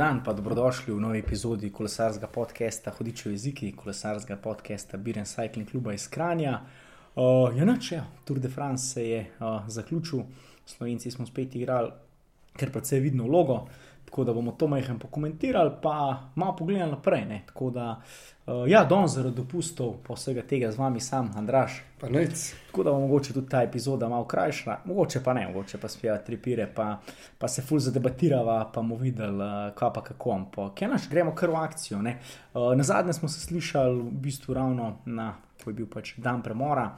Dan, pa dobrodošli v novi epizodi kolesarskega podcasta Hodičev jeziki, kolesarskega podcasta Biren Cycling Cluba iz Kranja. Uh, ja, noč, ja, Tour de France se je uh, zaključil, Slovenci smo spet igrali, ker je vidno vlogo, tako da bomo to majhen pokomentirali, pa malo pogledali naprej. Ne? Tako da, uh, ja, don zaradi dopustov, pa vsega tega z vami sam, Andraš. Pa nec. Tako da bo mogoče tudi ta epizoda malo krajša, mogoče pa ne, mogoče pa spija tri pire, pa, pa se ful zadebatirava, pa bomo videli, uh, kva pa kako. Ampak, ja, naš, gremo kar v akcijo. Uh, na zadnje smo se slišali v bistvu ravno na, ko je bil pač dan premora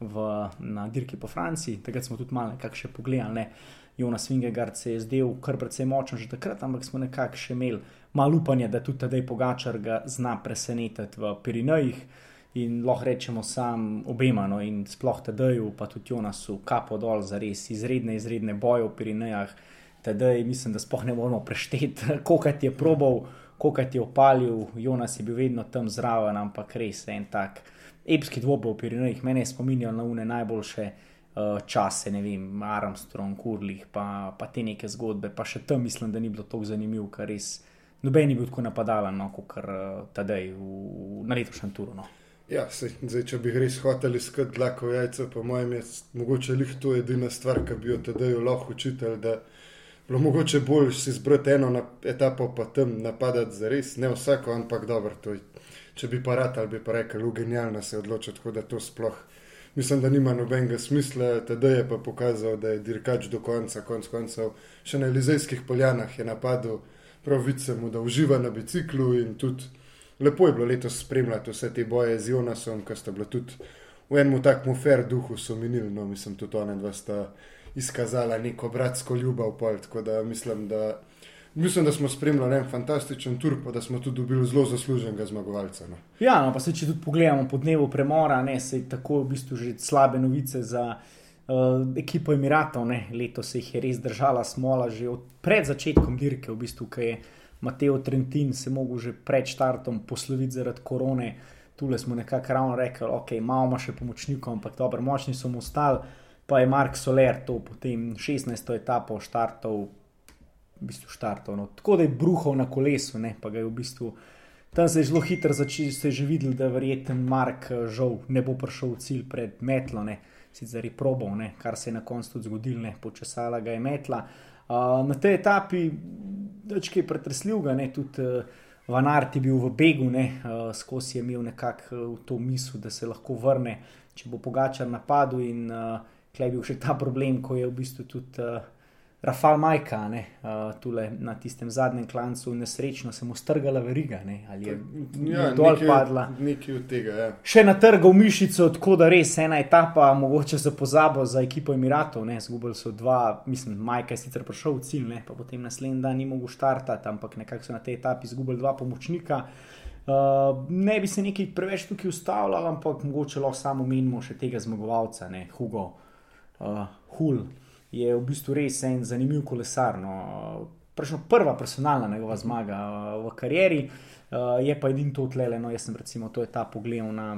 v, na dirki po Franciji, takrat smo tudi malo nekako še pogledali. Ne? Jonas Vingegard se je zdel kar precej močen že takrat, ampak smo nekako še imeli malo upanja, da tudi tedaj Pogačar ga zna presenetiti v Pirinejih. In lahko rečemo sam obema, no, in sploh tedaj, pa tudi Jonasu, kapo dol za res izredne, izredne boje v Pirinejah. Tedaj mislim, da spoh ne moramo prešteti, koliko je probal, koliko je opalil. Jonas je bil vedno tam zraven, ampak res en tak epski dvoboj v Pirinejih. Mene spominjajo na une najboljše čase, ne vem, Armstrong, Kurlih, pa, pa te neke zgodbe. Pa še tam mislim, da ni bilo tako zanimivo, ker res noben ni bil tako napadalen, no, kot uh, tedaj v, na letošnjem turu. No. Ja, sej, zdaj, če bi res hotel iskati dlako jajca, po mojem, je mogoče lih to edina stvar, ki bi jo tedaj lahko učitelj, da bilo mogoče bolj si zbrati eno etapo, pa tam napadati za res, ne vsako, ampak dobro, to je. Če bi pa rad ali bi pa rekel, genialno se odločiti, tako da to sploh mislim, da nima nobenega smisla. Tedaj je pa pokazal, da je dirkač do konca, konc koncev, še na Elizejskih poljanah je napadel, prav vidimo, da uživa na biciklu in tudi lepo je bilo letos spremljati vse te boje z Jonasom, ki sta bila tudi v enem takmu fair duhu, so minili. No, mislim, tudi ona dva sta izkazala neko bratsko ljubav. Pol, tako da mislim, da. Mislim, da smo spremljali en fantastičen tur, pa da smo tudi dobili zelo zasluženega zmagovalca. No. Ja, no, pa se če tudi pogledamo po dnevu premora, ne, se je tako v bistvu že slabe novice za uh, ekipo Emiratov. Ne. Letos se jih je res držala smola že od pred začetkom dirke, v bistvu, ki je Mateo Trentin se mogel že pred štartom posloviti zaradi korone. Tule smo nekako ravno rekli, ok, imamo še pomočnikov, ampak dobro, močni so mu ostali. Pa je Mark Soler to potem 16. etapo štartov, v bistvu štartov. No. Tako da je bruhal na kolesu, ne, pa ga je v bistvu. Tam se je zelo hitro začel, ste že videli, da verjeten Mark žal ne bo prišel v cilj pred metlo, ne, sicer je probal, ne, kar se je na koncu tudi zgodilo, ne, počesala ga je metla. Uh, na tej etapi je pretresljiv, ne tudi uh, Van Art je bil v begu, ne, uh, skozi je imel nekako uh, to misel, da se lahko vrne, če bo pogačar napadel. In uh, klej je bil še ta problem, ko je v bistvu tudi. Uh, Rafal Majka, ne, uh, tule na tistem zadnjem klancu, nesrečno se mu strgala veriga, ne, ali je ja, dol nekaj, padla. Nekaj od tega, ja. Še na trgu mišico, tako da res ena etapa, mogoče za pozabo za ekipo Emiratov, ne, zgubili so dva, mislim, Majka je sicer prišel v cilj, ne, pa potem naslednji dan ni mogel štartati, ampak nekako so na tej etapi izgubili dva pomočnika. Uh, ne bi se nekaj preveč tukaj ustavljal, ampak mogoče lahko samo menimo še tega zmagovalca, ne, Hugo, uh, Hul je v bistvu res en zanimiv kolesar. No. Prva personalna njegova zmaga uh, v karieri, uh, je pa edino to tlele. No, jaz sem recimo to etapa pogledal na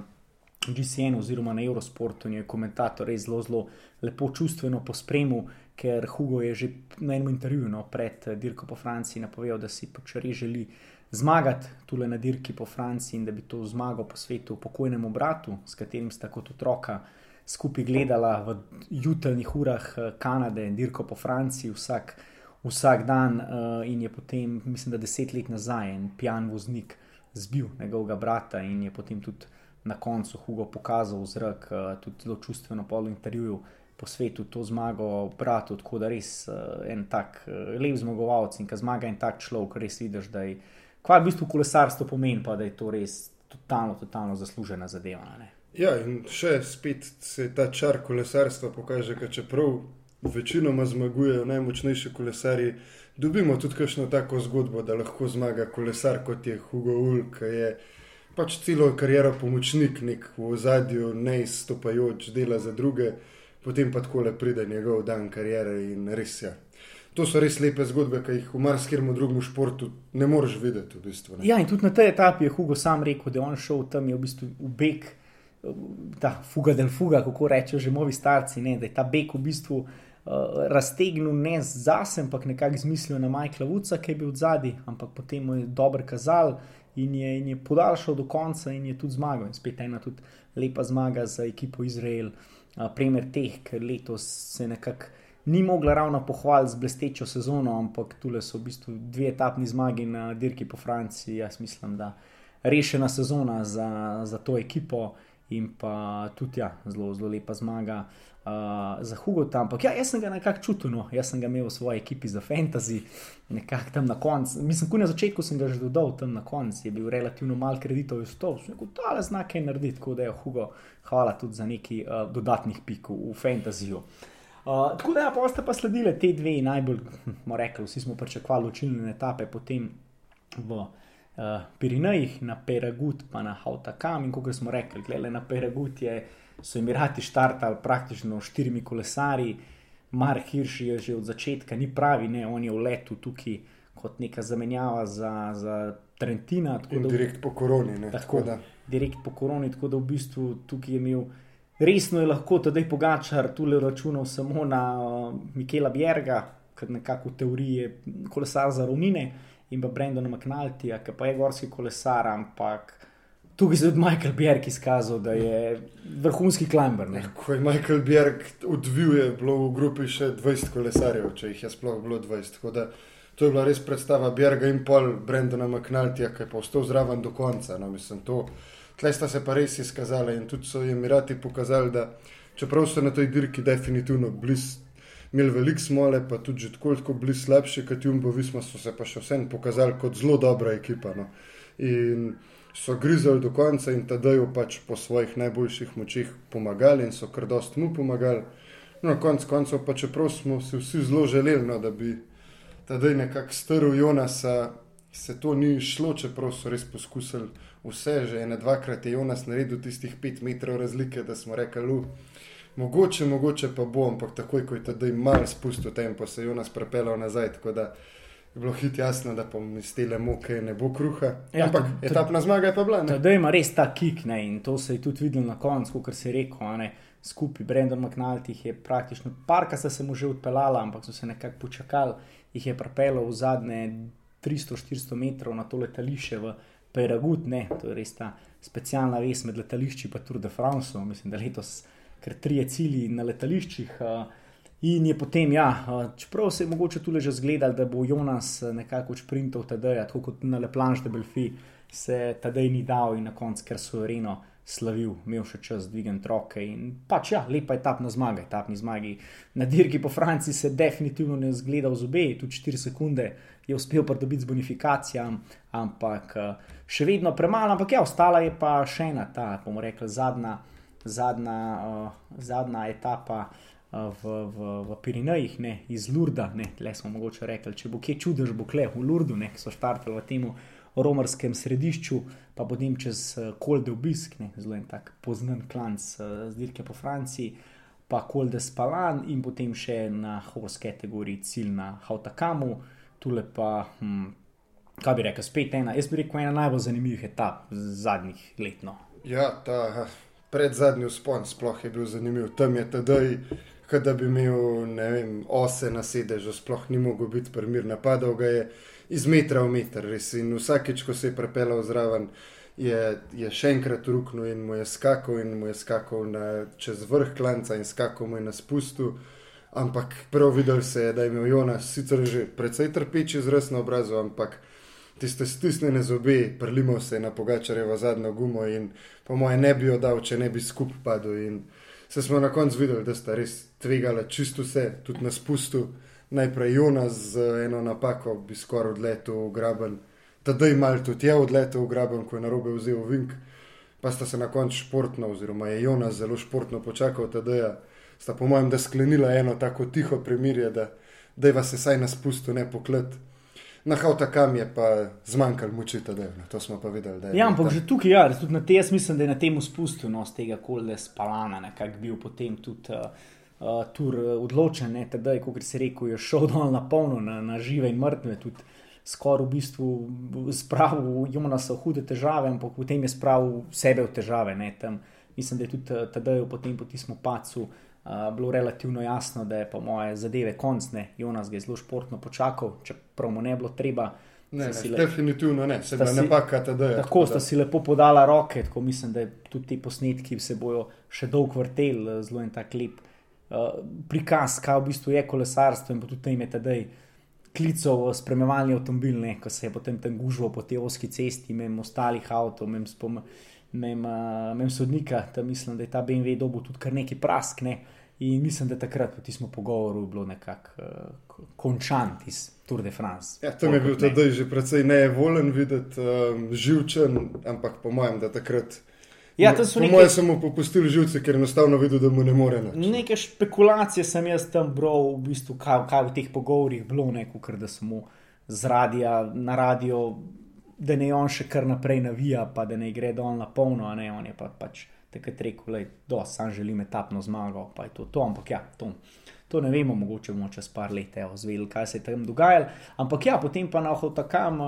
GCN oziroma na Eurosportu in je komentator res zelo, zelo lepo čustveno pospremil, ker Hugo je že na enem intervjuju no, pred uh, dirko po Franciji napovedal, da si pač res želi zmagati tule na dirki po Franciji in da bi to zmago posvetil pokojnemu bratu, s katerim sta kot otroka skupaj gledala v jutranjih urah eh, Kanade, dirko po Franciji, vsak, vsak dan, uh, in je potem, mislim, da deset let nazaj, en pijan voznik zbil njegovega brata in je potem tudi na koncu Hugo pokazal v zrak, uh, tudi zelo čustveno polo intervjuju. Po svetu to zmago, bratu, tako da res uh, en tak uh, lep zmagovalec in ki zmaga en tak človek, res vidiš, da je, kva v bistvu kolesarstvo pomeni, pa da je to res totalno, totalno zaslužena zadeva. Ne? Ja, in še spet se ta čar kolesarstva pokaže, da čeprav večinoma zmagujejo najmočnejši kolesari, dobimo tudi kakšno tako zgodbo, da lahko zmaga kolesar kot je Hugo Ul, ki je pač celo kariero pomočnik, nek v ozadju, ne izstopajoč, dela za druge, potem pa tako le pride njegov dan karijere in res je. Ja. To so res lepe zgodbe, ki jih v marskem drugem športu ne moreš videti. V bistvu, ne. Ja, in tudi na tej etapi je Hugo sam rekel, da je on šel tam, je v bistvu v beg ta fuga del fuga, kako rečejo že moji starci, ne, da je ta beg v bistvu uh, raztegnil ne zase, ampak nekako izmislil na Majkla Vuca, ki je bil zadnji, ampak potem mu je dobro kazal in je, in je podaljšal do konca in je tudi zmagal. In spet ena tudi lepa zmaga za ekipo Izrael, uh, primer teh, ker letos se nekako. Ni mogla ravno pohvaliti z blestečo sezono, ampak tu so v bistvu dve etapni zmagi na dirki po Franciji. Jaz mislim, da je rešena sezona za, za to ekipo in pa tudi ja, zelo, zelo lepa zmaga uh, za Hugo. Ampak ja, jaz sem ga nekako čutil, no. jaz sem ga imel v svoji ekipi za fantasy, nekako tam na koncu. Mislim, ko na začetku sem ga že dodal, tam na koncu je bil relativno mal kreditov iz to, sem rekel, da je znak kaj narediti, tako da je Hugo, hvala tudi za neki uh, dodatnih pik v fantasyju. Uh, tako da, ja, pa ste pa sledili te dve najbolj, moramo reči, vsi smo pričakovali učilne etape, potem v uh, Pirinejih, na Peragut, pa na Hautakam. In kot smo rekli, gledaj, na Peragut je, so Emirati štartali praktično štirimi kolesari, Mark Hirš je že od začetka, ni pravi, ne, on je v letu tukaj kot neka zamenjava za, za Trentina. In direkt po koroni. Ne, tako, tako da. Direkt po koroni, tako da v bistvu tukaj je imel. Resno je lahko tudi Pogačar tukaj računal samo na uh, Mikela Bjerga, ker nekako v teoriji je kolesar za ravnine in pa Brendon McNulty, ki pa je gorski kolesar, ampak tukaj se je tudi Michael Bjerg izkazal, da je vrhunski klimber. Ko je Michael Bjerg odvil, je bilo v grupi še 20 kolesarjev, če jih je sploh bilo 20. To je bila res predstava Bjerga in pol Brendona McNultyja, ki je pa ostal zraven do konca. No, mislim, to, tle sta se pa res izkazala in tudi so Emirati pokazali, da čeprav so na tej dirki definitivno blizu imeli veliko smole, pa tudi že tako, tako bili slabši, kot Jumbo Visma, so se pa še vsem pokazali kot zelo dobra ekipa. No. In so grizali do konca in tadajo pač po svojih najboljših močeh pomagali in so kar dost mu pomagali. No, konc koncev pa čeprav smo si vsi zelo želeli, no, da bi tadaj nekako strl Jonasa, se to ni šlo, čeprav so res poskusili vse, že ene dvakrat je Jonas naredil tistih pet metrov razlike, da smo rekli, lu. Mogoče, mogoče pa bo, ampak takoj, ko je ta dej mal spustil tempo, se je Jonas prepeljal nazaj, tako da je bilo hit jasno, da pom iz tele moke ne bo kruha. Ja, ampak to, etapna zmaga je pa bila. Da ima res ta kik ne? in to se je tudi videl na koncu, ker se je rekel, skupaj Brendan McNulty je praktično parka se, se mu že odpeljala, ampak so se nekako počakali, jih je prepeljal v zadnje 300-400 metrov na to letališče v Peragut, ne, to je res ta specialna ves med letališči pa Tour de France, mislim, da letos ker trije cilji na letališčih. In je potem, ja, čeprav se je mogoče tudi že zgledal, da bo Jonas nekako sprintal tedaj, tako kot na Leplanš de Belfi, se tedaj ni dal in na koncu, ker so Reno slavil, imel še čas dvigen troke. In pač ja, lepa etapna zmaga, etapni zmagi. Na dirki po Franciji se definitivno ne zgleda v zobe, tudi 4 sekunde je uspel pridobiti z bonifikacijami, ampak še vedno premalo, ampak ja, ostala je pa še ena ta, bomo rekli, zadnja zadnja, uh, zadnja etapa uh, v, v, v Pirinejih, ne, iz Lurda. Le smo mogoče rekli, če bo kje čudež, bo kle v Lurdu, ki so štartali v tem romarskem središču, pa potem čez Kolde obisk, ne, zelo en tak poznan klanc uh, z dirke po Franciji. Pa Kolde Spalan in potem še na Horse kategoriji cilj na Hautakamu, tule pa, hm, kaj bi rekel, spet ena, jaz bi rekel, ena najbolj zanimivih etap zadnjih let. No. Ja, ta pred zadnji spon, sploh je bil zanimiv. Tam je tedaj, da bi imel vem, ose na sedežu, sploh ni mogel biti primir. Napadal ga je iz metra v meter, res. In vsakeč, ko se je prepeljal zraven, je, je še enkrat ruknil in mu je skakal, in mu je skakal na, čez vrh klanca in skakal mu je na spustu. Ampak prav videl se je, da je imel Jonas sicer že precej trpeči zraz na obrazu, ampak tiste stisnjene zobe, prelimo se na pogačarjevo zadnjo gumo in po mojem ne bi jo dal, če ne bi skupaj padel. In se smo na koncu videli, da sta res tvegala čisto vse, tudi na spustu. Najprej Jonas z eno napako bi skoraj odletel v graben, tedaj mal tudi je odletel v graben, ko je narobe vzel vink. Pa sta se na koncu športno, oziroma je Jonas zelo športno počakal, tedaj sta po mojem, da sklenila eno tako tiho premirje, da, je vas vsaj na spustu ne poklet. Na Hauta kam je pa zmanjkalo moči, da je to smo pa videli. Ja, ampak že tukaj, ja, tudi na te, jaz mislim, da je na tem spustu no, z tega kolde spalana, nekako bil potem tudi uh, uh, tur odločen, da je, kot se reče, šel dol na polno, na, na žive in mrtve. Tudi skoraj v bistvu spravil Jona so hude težave, ampak potem je spravil sebe v težave. Ne, tam, mislim, da je tudi tedaj potem po tistem pacu. Uh, bilo relativno jasno, da je po moje zadeve koncne. Jonas je zelo športno počakal, čeprav mu ne bilo treba. Ne, ne, le, definitivno ne, se pravi, ne pa KTD. Tako, sta si lepo podala roke, tako mislim, da tudi ti posnetki se bojo še dolgo vrteli, zelo en tak lep uh, prikaz, kaj v bistvu je kolesarstvo in pa tudi ime tedaj. Klical spremljevalni avtomobil, ne, ko se je potem tam gužval po tej oski cesti, mem ostalih avtomobilov, mem spominjal mem, mem sodnika, da mislim, da je ta BMW dobil tudi kar neki prask. Ne? In mislim, da takrat po tistem pogovoru je bilo nekako uh, končan iz Tour de France. Ja, to mi je bil tudi že precej nevolen videti, um, živčen, ampak po mojem, da takrat. Ja, po neke... mojem, sem mu popustil živce, ker enostavno videl, da mu ne more. Nač. Neke špekulacije sem jaz tam bral, v bistvu, kaj, kaj v teh pogovorih bilo, neko, ker da sem mu z radija na radio da ne on še kar naprej navija, pa da ne gre dol na polno, a ne on je pa, pač takrat rekel, da sam želim etapno zmago, pa je to to, ampak ja, to, to ne vemo, mogoče bomo čez par let ozvedeli, kaj se je tam dogajalo. Ampak ja, potem pa na Hotakam,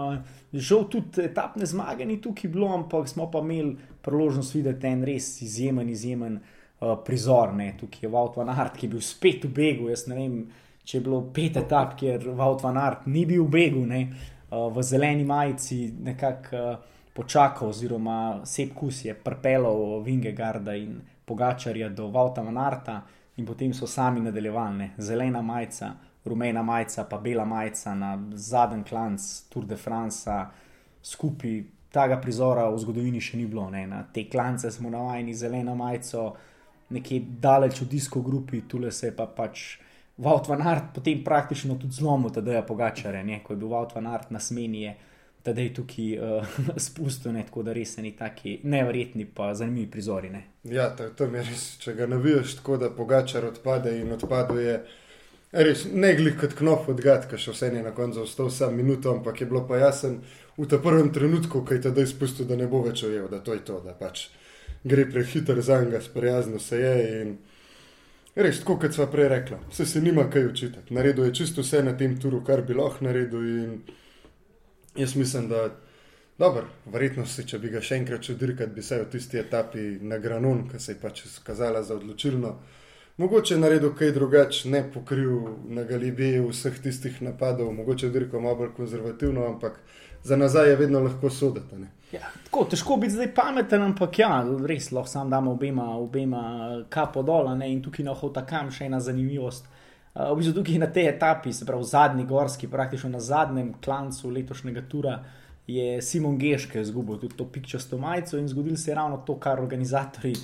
žal tudi etapne zmage ni tukaj bilo, ampak smo pa imeli priložnost videti en res izjemen, izjemen uh, prizor, ne, tukaj je Wout van Aert, ki je bil spet v begu, jaz ne vem, če je bilo pet etap, kjer Wout van Aert ni bil v begu, Eh, v zeleni majici nekako uh, počakal, oziroma Sepkus je pripeljal Vingegarda in Pogačarja do Vauta Manarta, in potem so sami nadaljevali. Zelena majica, rumena majica, pa bela majica na zadnjem klancu Tour de France, skupaj tega prizora v zgodovini še ni bilo. Ne. Na te klance smo navajeni zeleno majico, nekje daleč v disko grupi, tukaj se je pa pač. Vaut van Art potem praktično tudi zlomil, da je pogačare, ne? ko je bil Vaut van Art na smeni, da je tukaj uh, spustil, ne? tako da res ni taki nevrjetni, pa zanimivi prizori. Ne? Ja, to, to je res, če ga navijaš tako, da pogačar odpade in odpaduje. Res, ne glej kot knop odgad, ki še vse je na koncu ostal samo minuto, ampak je bilo pa jasen v tem prvem trenutku, ko je tedaj spustil, da ne bo več ojel, da to je to, da pač gre prehiter za njega, sprijazno se je. In... Res, tako kot sva prej rekla, vse se nima kaj učiti. Naredil je čisto vse na tem turu, kar bi lahko naredil. In jaz mislim, da dobro, verjetno se, če bi ga še enkrat čudil, kad bi se v tisti etapi na Granon, ki se je pač skazala za odločilno, mogoče naredil kaj drugače, ne pokril na Galibiji vseh tistih napadov, mogoče dirko malo bolj konzervativno, ampak za nazaj je vedno lahko soditi. Ja, težko biti zdaj pameten, ampak ja, res lahko sam damo obema, obema kapo dol. In tukaj na Hotakam še ena zanimivost. Uh, v bistvu tukaj na tej etapi, se pravi zadnji gorski, praktično na zadnjem klancu letošnjega tura, je Simon Geške izgubil tudi to pikčasto majico in zgodilo se je ravno to, kar organizatori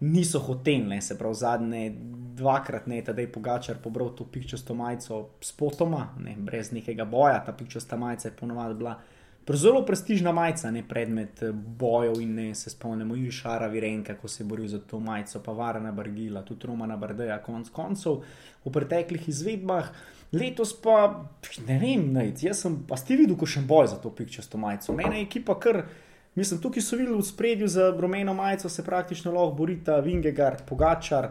niso hoteli. Se pravi zadnje dvakrat, ne, da je Pogačar pobral to pikčasto majico s potoma, ne, brez nekega boja, ta pikčasta majica je ponovadi bila zelo prestižna majica, ne predmet eh, bojev in ne se spomnimo Irišara Virenka, ko se je boril za to majico, pa Varna Bargila, tudi Romana Bardeja, konc koncev v preteklih izvedbah. Letos pa ne vem, najc. jaz sem pa ste videl, ko še boj za to pikčasto majico. Mene je ekipa kar, mislim, tukaj so videli v spredju za rumeno majico, se praktično lahko borita Vingegard, Pogačar,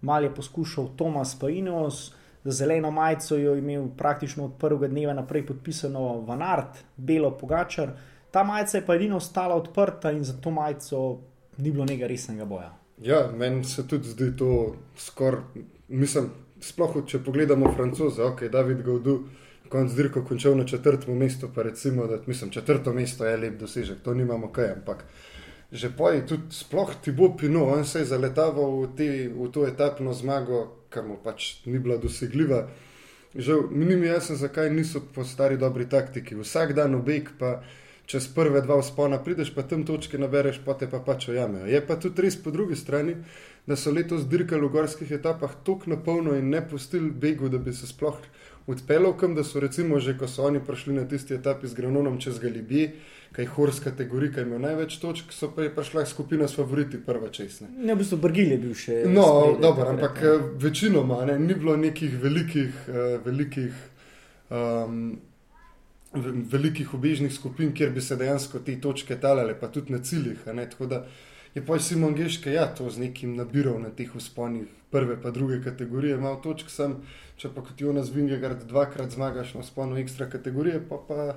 mal je poskušal Tomas Painos za zeleno majico je imel praktično od prvega dneva naprej podpisano Vanart, Belo Pogačar. Ta majica je pa edino ostala odprta in za to majico ni bilo nekaj resnega boja. Ja, meni se tudi zdi to skoraj, mislim, sploh če pogledamo francoze, ok, David Gaudu. Konc dirko končal na četrtem mestu, pa recimo, da mislim, četrto mesto je lep dosežek, to nimamo kaj, ampak že poj, tudi sploh ti bo pino, on se je zaletaval v, te, v to etapno zmago, kar mu pač ni bila dosegljiva. Žal, mi ni jasno, zakaj niso po stari dobri taktiki. Vsak dan obeg, pa čez prve dva vzpona prideš, pa tam točke nabereš, pa te pa pač ojamejo. Je pa tudi res po drugi strani, da so letos dirkali v gorskih etapah tako na polno in ne pustili begu, da bi se sploh odpeljal kam, da so recimo že, ko so oni prišli na tisti etapi z Granonom čez Galibije kaj hors kategorij, ki ima največ točk, so pa je prišla skupina s favoriti prva česne. Ne, v bistvu Brgil je bil še. No, sprede, dobro, takrat, ampak ne. Eh, večinoma ne, ni bilo nekih velikih, uh, velikih, um, velikih obežnih skupin, kjer bi se dejansko te točke talale, pa tudi na ciljih. Ne, tako da je pa Simon Geške, ja, to z nekim nabiral na teh usponih. Prve pa druge kategorije, malo točk sem, če pa kot Jonas Vingegard dvakrat zmagaš na sponu ekstra kategorije, pa pa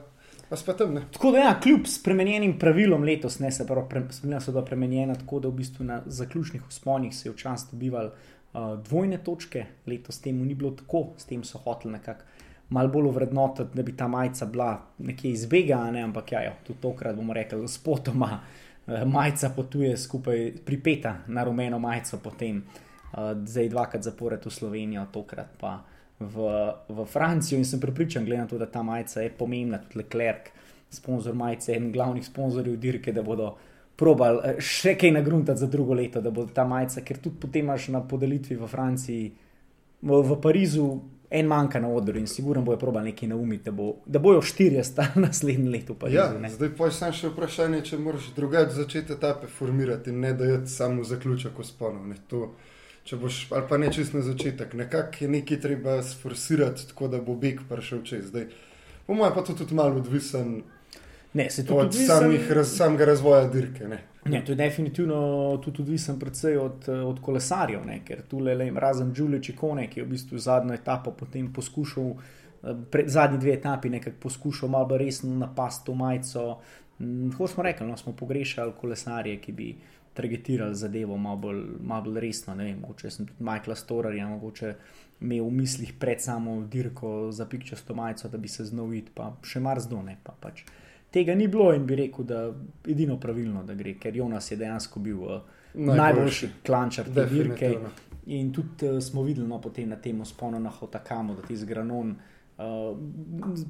Pa spet tam ne. Tako da, ja, kljub spremenjenim pravilom letos, ne se pravi, pre, so bila premenjena tako, da v bistvu na zaključnih usponih se je včasih dobival uh, dvojne točke, letos temu ni bilo tako, s tem so hoteli nekako malo bolj vrednotiti, da bi ta majica bila nekje izbegana, ne? ampak ja, jo, tudi tokrat bomo rekli, spotoma uh, majica potuje skupaj, pripeta na rumeno majico, potem uh, zdaj dvakrat zapored v Slovenijo, tokrat pa v, v Francijo in sem pripričan, glede na to, da ta majica je pomembna, tudi Leclerc, sponzor majice, en glavnih sponzorjev dirke, da bodo. Probal eh, še kaj nagruntati za drugo leto, da bo ta majica, ker tudi potem imaš na podelitvi v Franciji, v, v Parizu, en manjka na odru in sigurno bojo probal nekaj naumiti, da, bo, da bojo štirje stali naslednje leto. Parizu, ja, zdaj pa je samo še vprašanje, če moraš drugače začeti etape formirati in ne da je samo zaključek usponov. Če boš, ali pa ne čist na začetek, nekako je nekaj treba sforsirati, tako da bo beg prišel čez. Zdaj, po mojem, pa to tudi malo odvisen ne, od odvisen... samih, raz, samega razvoja dirke. Ne. Ne, to je definitivno tudi odvisen predvsej od, od kolesarjev, ne? ker tu le razen Giulio Čekone, ki je v bistvu zadnjo etapo potem poskušal, pred, zadnji dve etapi nekako poskušal malo resno napasti to majico. Hm, Tako smo rekli, no, smo pogrešali kolesarje, ki bi targetirali zadevo malo bolj, malo bolj resno. Ne vem, mogoče sem tudi Michael Storarja, mogoče imel v mislih pred samo dirko za pikčasto majico, da bi se znal videti, pa še marzdone. Pa pač tega ni bilo in bi rekel, da je edino pravilno, da gre, ker Jonas je dejansko bil uh, najboljši klančar te dirke. In tudi uh, smo videli no, na tem sponu na Hotakamo, da ti z granon. Uh,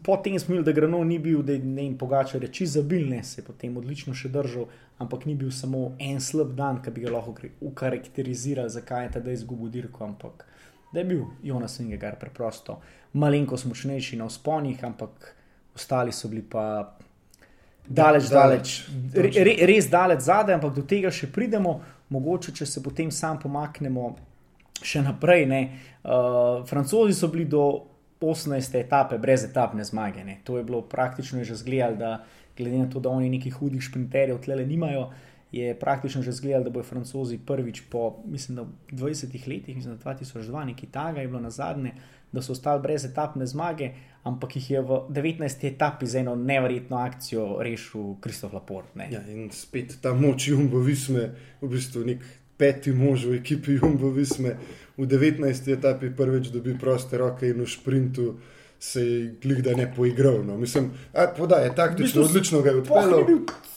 potem smo videli, da granon ni bil, da je ne jim pogača reči za bilne, se je potem odlično še držal, ampak ni bil samo en slab dan, ki bi ga lahko ukarakteriziral, zakaj je ta da izgubil dirko, ampak da je bil Jonas Ingegar preprosto malenkost močnejši na sponih, ampak ostali so bili pa daleč, daleč, daleč re, res daleč zadaj, ampak do tega še pridemo, mogoče če se potem sam pomaknemo še naprej. Uh, Francozi so bili do 18. etape brez etapne zmage. Ne. To je bilo praktično že zgledal, da glede na to, da oni nekih hudih šprinterjev tle nimajo. Je praktično že zgledal, da bodo francozi prvič po mislim, 20 letih, mislim, 2002, nekaj takega je bilo na zadnje, da so ostali brez etapne zmage, ampak jih je v 19. etapi z eno nevrjetno akcijo rešil Kristof Laport. Ja, in spet ta moč Jumbo Visme, v bistvu nek peti mož v ekipi Jumbo Visme, v 19. etapi prvič dobi proste roke in v sprintu. Se je glik, da ne poigral. No. Mislim, da je taktično odlično ga je odpeljal.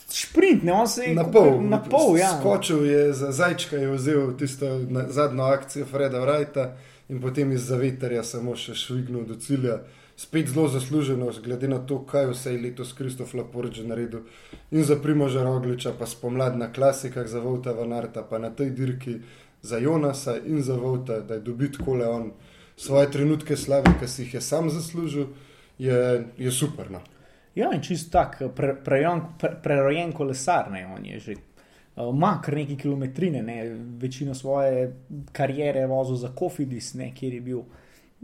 Šprint, ne, on se je na pol. Na pol ja. Skočil je za zajčka, je vzel tisto zadnjo akcijo Freda Wrighta in potem iz zaveterja samo še švignil do cilja. Spet zelo zasluženo, glede na to, kaj vse je letos Kristof Laporč naredil in za Primoža Rogliča, pa spomladna klasika za Vauta Vanarta, pa na tej dirki za Jonasa in za Vauta, da je dobit kole on svoje trenutke slave, ki si jih je sam zaslužil, je, je super. No. Ja, in čist tak, prerojen pre, pre, pre kolesar, ne, on je že ima uh, kar nekaj kilometrine, ne, večino svoje kariere vozil za Kofidis, ne, kjer je bil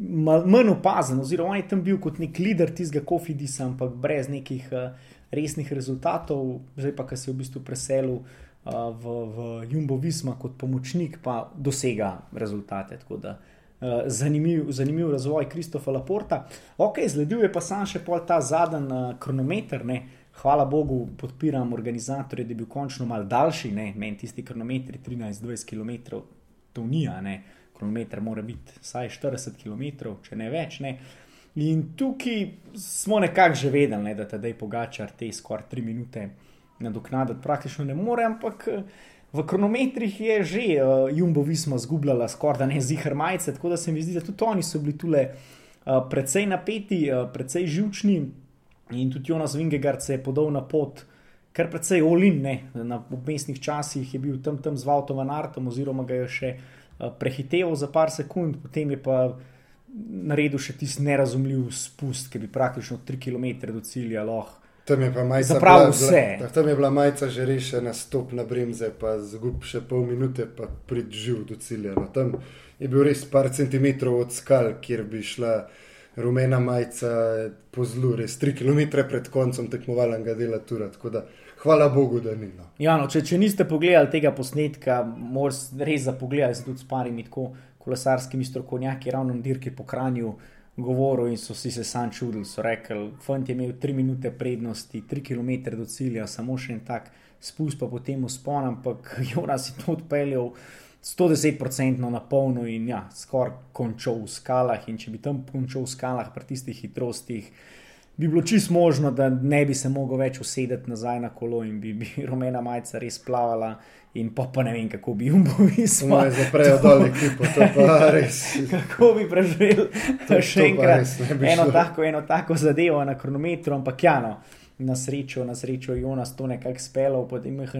manj opazen, oziroma on je tam bil kot nek lider tistega Kofidisa, ampak brez nekih uh, resnih rezultatov, zdaj pa, ki se je v bistvu preselil uh, v, v Jumbo Visma kot pomočnik, pa dosega rezultate. Da, uh, zanimiv, zanimiv razvoj Kristofa Laporta. Ok, zledil je pa sam še pol ta zadnji uh, kronometer. Ne, hvala Bogu, podpiram organizatorje, da je bil končno mal daljši, ne, meni tisti kronometri 13-20 km, to ni, ne, kronometer mora biti vsaj 40 km, če ne več. Ne. In tukaj smo nekako že vedeli, ne, da te dej pogačar te skoraj 3 minute nadoknaditi praktično ne more, ampak. V kronometrih je že uh, Jumbo Visma zgubljala skoraj da ne zihar majice, tako da se mi zdi, da tudi oni so bili tukaj uh, precej napeti, uh, precej živčni, In tudi Jonas Vingegard se je podal na pot, kar precej olin, ne? na obmestnih časih je bil tam, tam z Vautom Artom, oziroma ga je še uh, prehiteval za par sekund, potem je pa naredil še tisti nerazumljiv spust, ki bi praktično 3 km do cilja lahko. Tam je. Zapravil vse. Tam je bila majica že rešena, stop na bremze, pa zgub še pol minute, pa pridživ do cilja. No, tam je bil res par centimetrov od skal, kjer bi šla rumena majica po zlu, res 3 km pred koncem tekmovalnega dela Tura. Hvala Bogu, da ni. No. Ja, no, če, če niste pogledali tega posnetka, morate res zapogledati se tudi s parimi tako kolesarskimi strokovnjaki, ravno dirki po Kranju. govoril in so si se sam čudili. So rekli, fant je imel 3 minute prednosti, 3 km do cilja, samo še en tak spust, pa potem uspon, ampak Jonas je to odpeljal. 110% na polno in ja, skoraj končal v skalah. In če bi tam končal v skalah pri tistih hitrostih, bi bilo čist možno, da ne bi se mogel več usedeti nazaj na kolo in bi, bi rumena majica res plavala. In pa, pa ne vem, kako bi jim bil videl. Zame zaprejo dol ekipo, to pa res. kako bi preživel to še enkrat? Eno tako, eno tako zadevo na kronometru, ampak ja, no, na srečo, na srečo Jonas to nekako spelo, potem je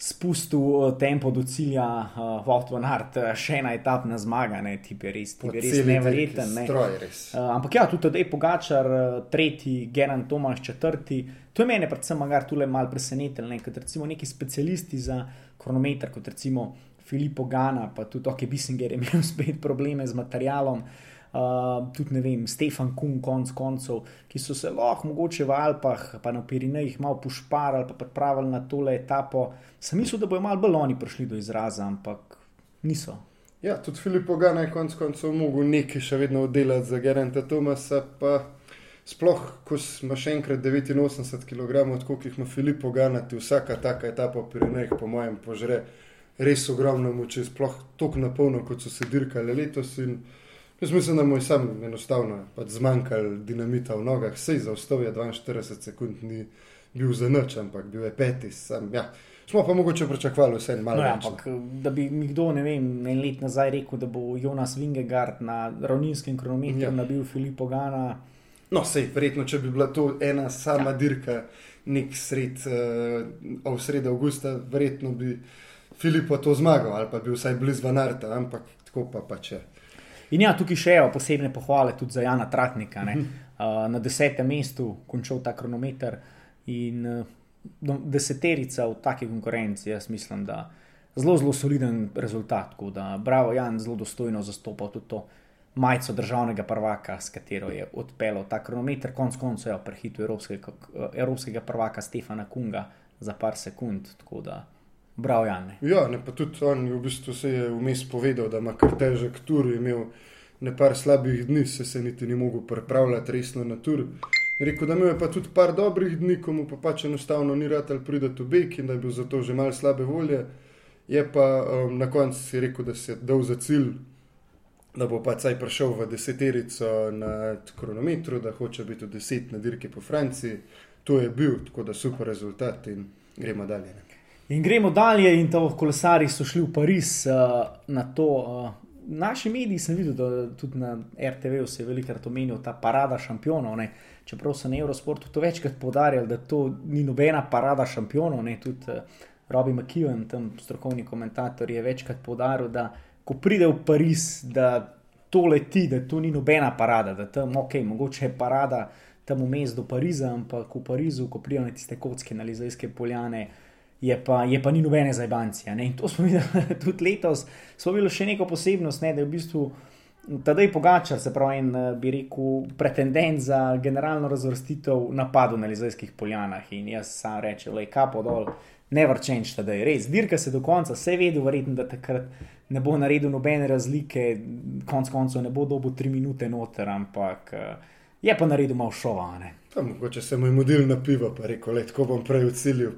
spustil eh, tempo do cilja, uh, Walt van Hart, uh, še ena etapna zmaga, ne, ti je res, ti je res neverjeten. Ne. Res. Uh, ampak ja, tudi zdaj Pogačar, tretji, Geran Tomaš, četrti. To je mene predvsem magar tule mal presenetilo, ne, kot recimo neki specialisti za kronometer, kot recimo Filippo Gana, pa tudi Oke Bissinger je imel spet probleme z materialom. Uh, tudi ne vem, Stefan Kun, konc koncev, ki so se lahko mogoče v Alpah, pa na Pirinejih malo pošparali, pa pripravili na tole etapo. Sem mislil, da bojo malo bolj oni prišli do izraza, ampak niso. Ja, tudi Filip Pogana je konc koncev mogel nekaj še vedno oddelati za Gerenta Tomasa, pa sploh, ko ima še enkrat 89 kg, koliko jih ima Filip Pogana, ti vsaka taka etapa v Pirinejih, po mojem, požre res ogromno moči, sploh toliko napolno, kot so se dirkali letos. In, Jaz mislim, da mu je sam enostavno pač zmanjkalo dinamita v nogah, sej za ustavje 42 sekund ni bil za noč, ampak bil je peti. Sam, ja. Smo pa mogoče pričakovali vse en malo. No, ja, ampak da bi mi kdo, ne vem, en let nazaj rekel, da bo Jonas Vingegard na ravninskem kronometru ja. nabil Filipa Gana. No, sej, verjetno, če bi bila to ena sama ja. dirka, nek sred, uh, v sredo avgusta, verjetno bi Filipa to zmagal ali pa bi vsaj blizu Vanarta, ampak tako pa pač je. In ja, tukaj še je posebne pohvale tudi za Jana Tratnika. Uh, na desetem mestu končal ta kronometer in uh, deseterica v taki konkurenci. Jaz mislim, da je zelo, zelo soliden rezultat. Da, bravo, Jan, zelo dostojno zastopal tudi to majico državnega prvaka, s katero je odpeljal ta kronometer, konc koncev je prehitil evropskega, evropskega prvaka Stefana Kunga za par sekund. Tako da. Bravo, Jan. Ja, ne, pa tudi on v bistvu se je vmes povedal, da ima kar težek tur, imel nekaj slabih dni, se, se niti ni mogel pripravljati resno na tur. Rekel, da ima pa tudi par dobrih dni, ko mu pa pač enostavno ni rad ali prideti v Bek in da je bil zato že mal slabe volje. Je pa um, na koncu rekel, da se je dal za cilj, da bo pa saj prišel v deseterico na kronometru, da hoče biti v deset na dirki po Franciji. To je bil, tako da super rezultat in gremo dalje. Ne. In gremo dalje, in to kolesari so šli v Pariz uh, na to. Uh, naši mediji sem videl, da tudi na RTV se je velikokrat omenil ta parada šampionov. Ne? Čeprav so na Eurosportu to večkrat podarjali, da to ni nobena parada šampionov. Ne? Tudi uh, Robbie McKeown, tam strokovni komentator, je večkrat podaril, da ko pride v Pariz, da to leti, da to ni nobena parada, da tam ok, mogoče je parada tam vmes do Pariza, ampak v Parizu, ko prijo na tiste kocke na Lizajske poljane je pa, je pa ni nobene zajbancije. In to smo videli tudi letos, smo bili še neko posebnost, ne, da je v bistvu tedaj pogačar, se pravi, in eh, bi rekel, pretendent za generalno razvrstitev napadov na Lizajskih poljanah. In jaz sam rečem, le kapo dol, ne vrčenč, da je res. Dirka se do konca, vse vedel, verjetno, da takrat ne bo naredil nobene razlike, konc koncev ne bo dobil tri minute noter, ampak eh, je pa naredil malo šovane. Mogoče se mu je modil na pivo, pa rekel, le tako bom prej v cilju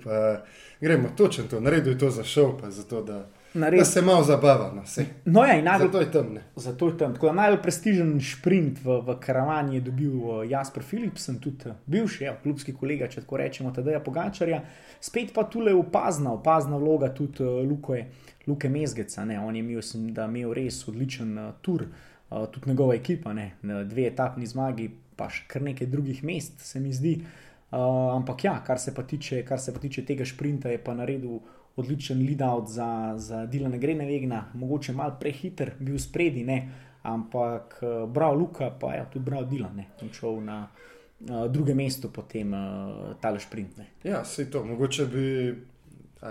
gremo točno to, naredil je to za šov, pa zato da. Da se malo zabava. No, no ja, najbolj, zato je tam. Zato je tam. Najbolj prestižen sprint v, v karavani je dobil uh, Jasper Philipsen, tudi uh, bivši ja, klubski kolega, če tako rečemo, tedaj Pogačarja. Spet pa tu le opazna, opazna vloga tudi uh, Luke, Luke Mezgeca. Ne. On je imel, sem, da imel res odličen uh, tur, uh, tudi njegova ekipa, ne. dve etapni zmagi, pa še kar nekaj drugih mest, se mi zdi. Uh, Uh, ampak ja, kar se, tiče, kar se pa tiče tega sprinta, je pa naredil odličen lead-out za, za Dilana Grenevegna, mogoče malo prehiter, bil spredi, ne? ampak uh, bral Luka, pa je tudi bral Dilan, je šel na uh, druge mesto potem uh, tale sprint. Ne? Ja, se to, mogoče bi.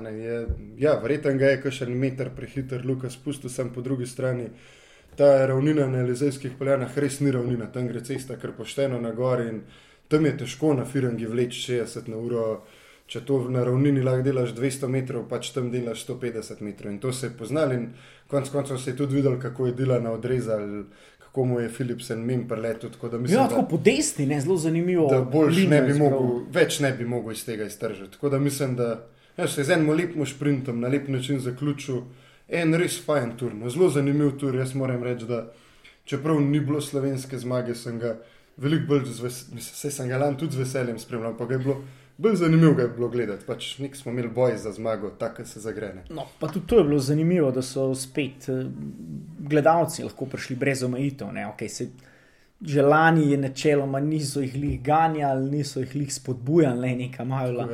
Ne, je, ja, verjetno ga je še en meter prehiter, Luka spustil sem po drugi strani. Ta ravnina na Elizejskih poljanah res ni ravnina, tam gre cesta kar pošteno na gor in tam je težko na firangi vleči 60 na uro. Če to na ravnini lahko delaš 200 metrov, pač tam delaš 150 metrov. In to se je poznalo, in konec koncev se je tudi videl, kako je delano odrezal, kako mu je Philipsen mim preletel. Tako da mislim, Ja, tako po desni, ne, zelo zanimivo. da boljš ne bi mogel, več ne bi mogel iz tega iztržiti. Tako da mislim, da ja, se je z enim lepim sprintom na lep način zaključil. En res fajn tur, no, zelo zanimiv tur. Jaz moram reči, da čeprav ni bilo slovenske zmage, sem ga veliko bolj z veseljem, vse sem ga lan tudi z veseljem spremljal, pa ga je bilo bolj zanimivo je bilo gledati. Pač nik smo imeli boj za zmago, tako se zagrene. No, pa tudi to je bilo zanimivo, da so spet eh, gledalci lahko prišli brez omejitev. Okay, se, že lani je načeloma niso jih lih ganjali, niso jih lih spodbujali, ne, neka majhna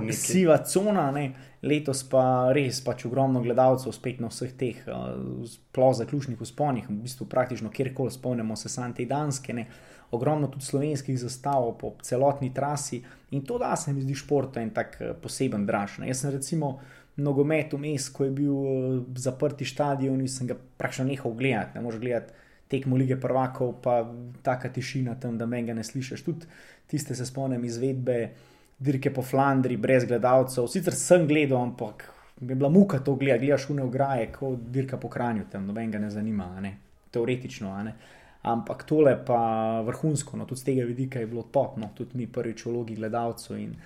nekaj. siva cona. Ne. Letos pa res pač ogromno gledalcev spet na vseh teh uh, sploh zaključnih usponih, v bistvu praktično kjerkoli spomnimo se Sante Danske. Ne. Ogromno tudi slovenskih zastav po celotni trasi in to da se mi zdi športu en tak eh, poseben draž. Ne. Jaz sem recimo nogomet vmes, ko je bil uh, zaprti stadion in sem ga praktično nehal gledati. Ne moreš gledati tekmo lige prvakov, pa taka tišina tam, da me ga ne slišiš. Tudi tiste se spomnim izvedbe dirke po Flandriji, brez gledalcev. Sicer sem gledal, ampak mi je bila muka to gledati, gledaš une ograje, kot dirka po Kranju, tam noben ga ne zanima, ne? teoretično. Ne? Ampak tole pa vrhunsko, no, tudi z tega vidika je bilo top, no, tudi mi prvič v vlogi gledalcev in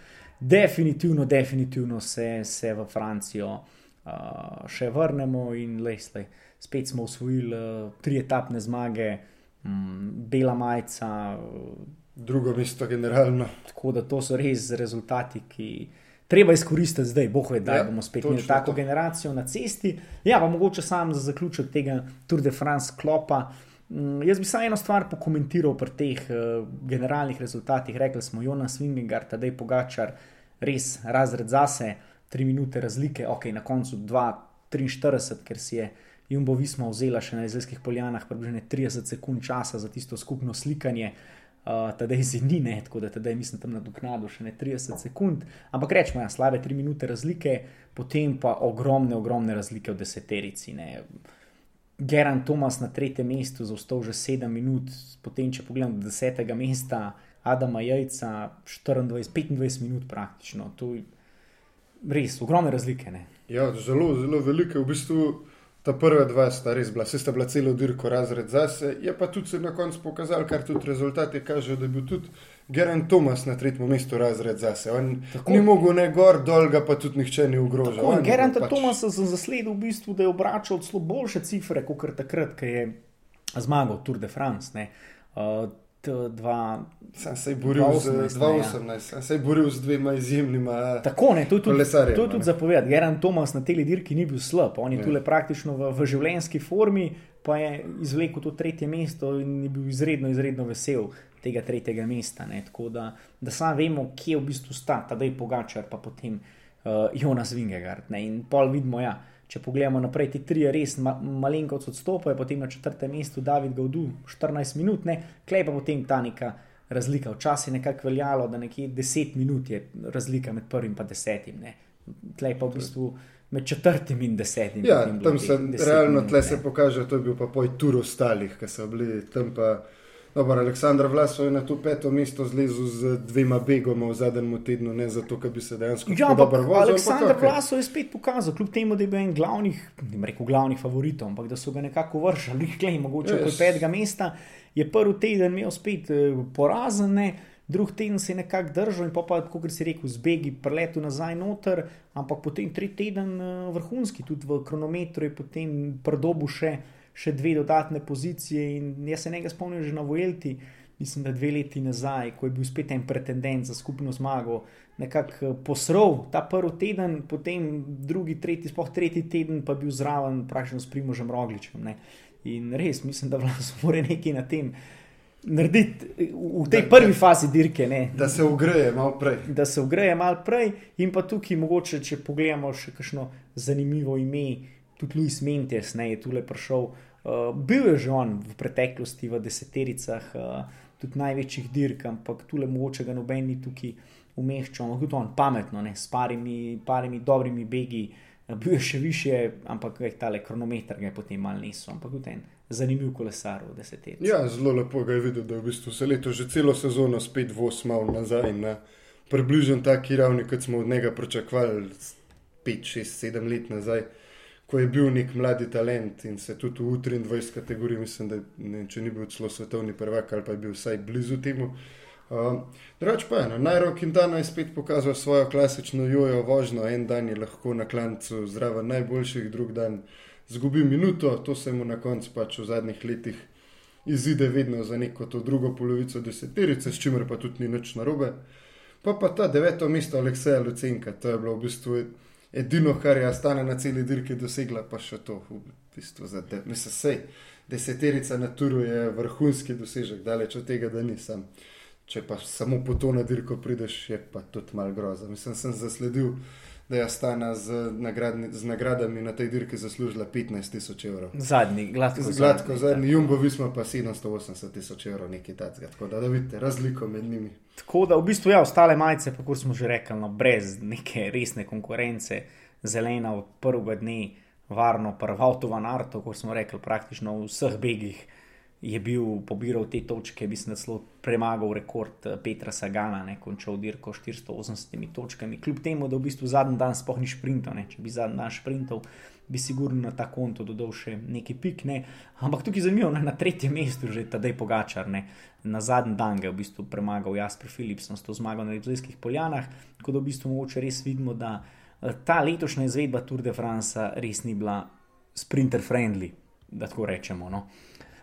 definitivno, definitivno se, se v Francijo uh, še vrnemo in lej, spet smo usvojili uh, tri etapne zmage, um, bela majica, uh, Drugo mesto, generalno. Tako da to so res rezultati, ki treba izkoristiti zdaj. Boh ve, da Ja, bomo spet imeli tako to. generacijo na cesti. Ja, pa mogoče sam za zaključek tega Tour de France klopa. Mm, Jaz bi samo eno stvar pokomentiral pri teh uh, generalnih rezultatih. Rekli smo, Jonas Vingegaard, Tadej Pogačar, res razred zase, tri minute razlike, ok, na koncu 2-43, ker si je Jumbo Visma vzela še na izraelskih poljanah približno 30 sekund časa za tisto skupno slikanje. Uh, tedaj si ni, ne, tako da tedaj mislim tam nadoknadil še ne 30 sekund, ampak rečemo, ja, slabe 3 minute razlike, potem pa ogromne, ogromne razlike v deseterici. Ne. Geran Tomas na tretjem mestu zaostal že 7 minut, potem če pogledam do desetega mesta, Adama Jajca 24-25 minut praktično. To je res ogromne razlike. Ne. Ja, zelo, zelo velike. V bistvu ta prva dva sta res bila, vse sta bila celo dirko razred zase. Je pa tudi se na koncu pokazalo, kar tudi rezultati kažejo, da je bil tudi Geran Tomas na tretjem mestu razred zase. On Tako. ni mogel ne gor, dol ga pa tudi nihče ni ogrožal. Je Geranta pač- Tomasa sem zasledil v bistvu, da je obračal celo boljše cifre, kot takrat, ko je zmagal Tour de France. Ne. Uh, dva, Sam se boril z 2018, ne, ja. 2018, sam se boril z dvema izjemnima. Tako, ne, to je tudi, to je tudi ne. zapovedati. Geran Tomas na teli dirki ni bil slab, on je Ja. tukaj praktično v, v življenjski formi, pa je izvlekel to tretje mesto in je bil izredno, izredno vesel tega tretjega mesta. Ne. Tako da, da sam vemo, kje v bistvu sta, tadej Pogačar, pa potem uh, Jonas Vingegaard. Ne. In pol vidimo, ja. Če pogledamo naprej, ti tri res ma, malenkost odstopajo, potem na četrtem mestu David Gaudu 14 minut, ne, klej pa potem ta neka razlika. Včasih je nekako veljalo, da nekje 10 minut je razlika med prvim in desetim. Ne. Tlej pa v bistvu med četrtim in desetim. Ja, tam se 10 realno minut, tle ne. se pokaže, to je bil pa poj tur ostalih, ki so bili tam pa. Dobar, Aleksandr Vlasov je na to peto mesto zlezel z dvema begoma v zadnjem tednu, ne zato, ker bi se dejansko Ja, dobro vozil. Aleksandr. Vlasov je spet pokazal, kljub temu, da je bil en glavnih, ne rekel glavnih favoritov, ampak da so ga nekako vršili, klej, mogoče yes. od petega mesta, je prvi teden imel spet eh, porazen, ne, drug teden se je nekako držal in pa, pa kot si rekel, zbegi preletu nazaj noter, ampak potem tretji teden eh, vrhunski, tudi v kronometru je potem prdobu še, še dve dodatne pozicije in jaz se nekaj spomnim že na Vojelti, mislim, da dve leti nazaj, ko je bil spet en pretendent za skupno zmago, nekako eh, posrl ta prvi teden, potem drugi, tretji, sploh tretji teden pa bil zraven praktično s Primožem Rogličem. Ne. In res mislim, da vlaso mora nekaj na tem narediti eh, v tej Da- prvi fazi dirke. Ne. Da se ugreje malo prej. Da se ugreje malo prej, in pa tukaj, mogoče, če pogledamo še kakšno zanimivo ime, tudi Luis Mentes ne, je tukaj prišel. Uh, bil je že on v preteklosti v desetericah, uh, tudi največjih dirk, ampak tukaj mogoče ga noben ni tukaj umeščal, ampak tudi on pametno, ne, s parimi, parimi dobrimi begi. Uh, bil je še više, ampak je tale kronometer ga je potem mal nesel, ampak tudi en zanimiv kolesar v deseterici. Ja, zelo lepo ga je videti, da je v bistvu se leto že celo sezono spet voz malo nazaj na približno taki ravni, kot smo od njega pričakovali 5, 6, 7 let nazaj. Ko je bil nek mladi talent in se tudi v 23 kategoriji, mislim, da ne, če ni bil celo svetovni prvak ali pa je bil vsaj blizu temu. Uh, Drugač pa je, no, Najro Quintana je spet pokazal svojo klasično jojo vožnjo, en dan je lahko na klancu zraven najboljših, drug dan zgubi minuto, to se mu na koncu pač v zadnjih letih izide vedno za neko to drugo polovico deseterice, s čimer pa tudi ni nič narobe. Pa pa ta deveto mesto Alekseja Lucenka, to je bilo v bistvu edino, kar je Astana na celi dirki dosegla, pa še to v bistvu za te. Mislim, sej, deseterica na turu je vrhunski dosežek, daleč od tega, da nisem. Če pa samo po to na dirko prideš, je pa tudi mal groza. Mislim, sem zasledil da je Astana z, nagradni, z nagradami na tej dirki zaslužila 15 tisoč evrov. Zadnji, gladko, gladko zadnji, zadnji. Jumbo Visma pa 780 tisoč evrov, nekaj takega. Tako da, da vidite razliko med njimi. Tako da v bistvu ja, ostale majice, pa kot smo že rekli, no, brez neke resne konkurence, zelena od prvega dne, varno, prvo avto van arto, kot smo rekli, praktično v vseh begih je bil pobiral te točke, mislim, da celo premagal rekord eh, Petra Sagana, ne končal dirko 480 točkami. Kljub temu, da v bistvu zadnji dan sploh ni sprintal, ne. če bi zadnji dan sprintal, bi sigurno na ta konto dodal še neki pik. Ne. Ampak tukaj zanimivo, ne, na tretjem mestu že tedaj Pogačar, ne. na zadnji dan ga je v bistvu premagal Jasper Philipson s to zmago na Rizlijskih poljanah, tako da v bistvu mogoče res vidimo, da eh, ta letošnja izvedba Tour de France res ni bila sprinter friendly, da tako rečemo. No.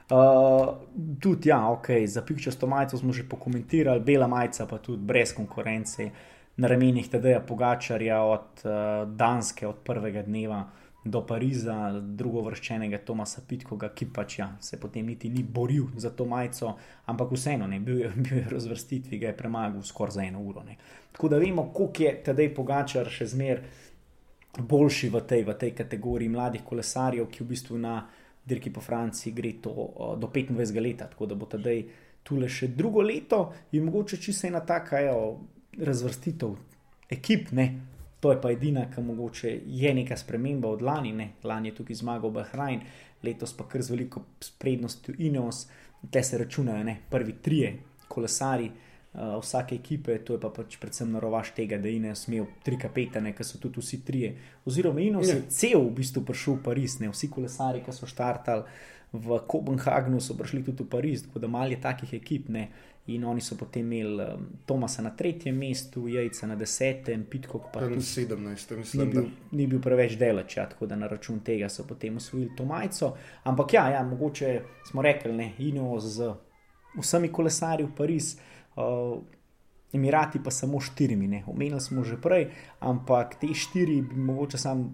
Uh, tudi, ja, ok, za pikčasto majico smo že pokomentirali, bela majica pa tudi brez konkurence, na ramenih TD-ja Pogačarja od uh, Danske, od prvega dneva do Pariza, drugo vrščenega Tomasa Pitkoga, ki pač ja, se potem niti ni boril za to majico, ampak vseeno, ne, bil, je, bil je razvrstitvi, ga je premagal skoraj za eno uro. Ne. Tako da vemo, koliko je TD Pogačar še zmer boljši v tej, v tej kategoriji mladih kolesarjev, ki v bistvu na dirki po Franciji gre to uh, do 25 let, tako da bo tedaj tu le še drugo leto in mogoče čisto ena taka jo, razvrstitev ekip. Ne? To je pa edina, ki mogoče je neka sprememba od lani. Ne? Lani je tukaj zmagal Bahrajn, letos pa kar z veliko prednostjo Ineos, te se računajo ne? prvi trije kolesari uh, vsake ekipe, to je pa pač predvsem narovaš tega, da ne smejo tri kapetane, ki so tudi vsi trije. Oziroma, se je ja. cel v bistvu prišel v Pariz, ne vsi kolesari, ki so štartali v Kopenhagnu, so prišli tudi v Pariz, tako da malo je takih ekip. Ne? In oni so potem imeli um, Tomasa na tretjem mestu, Jajca na desetem, Pitko pa na sedemnajstem. Ni bil, ni bil preveč delač, ja, tako da na račun tega so potem usvojili to majico. Ampak ja, ja, mogoče smo rekli, ne, Ino z vsemi kolesarji v Pariz uh, Emirati pa samo štirimi, ne. omenili smo že prej, ampak te štiri bi mogoče sam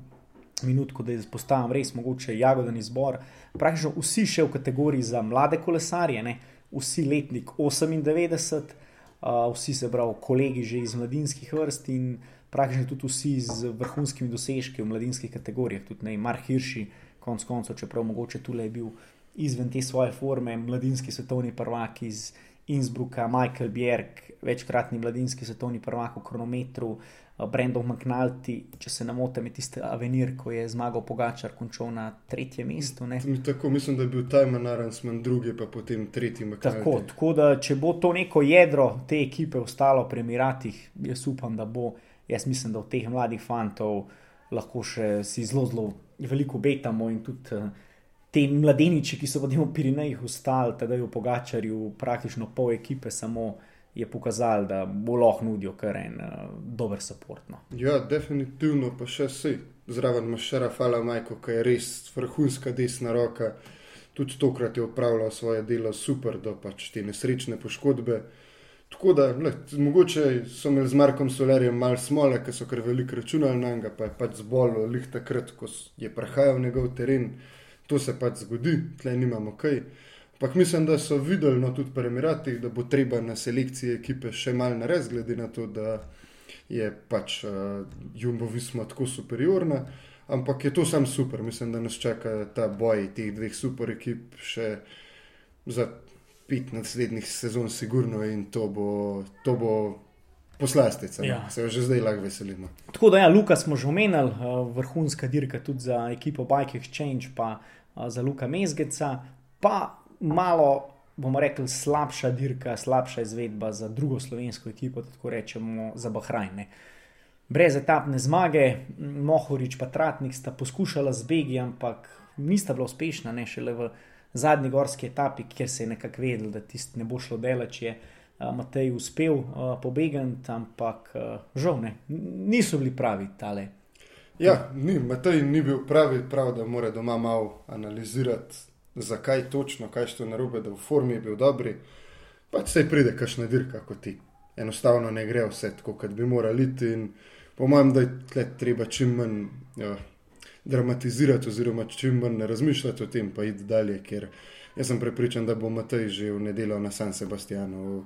minutko, da izpostavim res mogoče jagoden izbor. Praktično vsi še v kategoriji za mlade kolesarje, ne. vsi letnik 98, uh, vsi se pravi kolegi že iz mladinskih vrst in praktično tudi vsi z vrhunskimi dosežki v mladinskih kategorijah, tudi ne, Mark Hirši, konc koncev, čeprav mogoče tule je bil izven te svoje forme, mladinski svetovni prvak iz. Innsbrucka, Michael Bjerg, večkratni mladinski svetovni prvak v kronometru, eh, Brendon McNulty, če se ne motim, je tisti Avenir, ko je zmagal Pogačar, končal na tretjem mestu. Tako mislim, da je bil Tajman Aransman drugi, pa potem tretji McNulty. Tako, tako da, če bo to neko jedro te ekipe ostalo pri Emiratih, jaz upam, da bo. Jaz mislim, da v teh mladih fantov lahko še si zelo, zelo veliko betamo in tudi. Uh, te mladeniči, ki so potem v Pirinejih ustali, da je v Pogačarju praktično pol ekipe, samo je pokazal, da bo lahko nudijo kar en uh, dober support. No. Ja, definitivno pa še si. Zraven imaš še Rafala Majko, ki je res vrhunska desna roka. Tudi tokrat je upravljal svoje delo super, da pač te nesrečne poškodbe. Tako da, le, mogoče so imeli z Markom Solerjem malo smole, ker so kar veliko računali na njega, pa je pač zbolel, lih takrat, ko je prehajal njegov teren to se pač zgodi, tleh nimamo kaj. Ampak mislim, da so videli no, tudi pri Emiratih, da bo treba na selekciji ekipe še malo narediti, glede na to, da je pač uh, Jumbo Visma tako superiorna. Ampak je to sam super, mislim, da nas čaka ta boj teh dveh super ekip še za pet naslednjih sezon, sigurno in to bo. To bo Poslastica, no. ja. se že zdaj lahko veselimo. Tako da, ja, Luka smo že omenili, uh, vrhunska dirka tudi za ekipo Bike Exchange, pa uh, za Luka Mezgeca, pa malo, bomo rekli, slabša dirka, slabša izvedba za drugo slovensko ekipo, tako rečemo za Bahrajne. brez etapne zmage, Mohorič in Tratnik sta poskušala z Begi, ampak nista bila uspešna, ne šele v zadnji gorski etapi, kjer se je nekako vedel, da tisti ne bo šlo dela, če je Matej uspel uh, pobegati, ampak uh, žal ne, niso bili pravi tale. Ja, ni, Matej ni bil pravi, prav, da mora doma malo analizirati, zakaj točno, kaj je to narobe, da v formi je bil dobri. Pač se pride, kašna dirka kot ti. Enostavno ne gre vse tako, kot bi morali iti. Po mojem, da je treba čim manj ja, dramatizirati, oziroma čim manj razmišljati o tem, pa iti dalje, ker jaz sem prepričan, da bo Matej že v nedeljo na San Sebastianu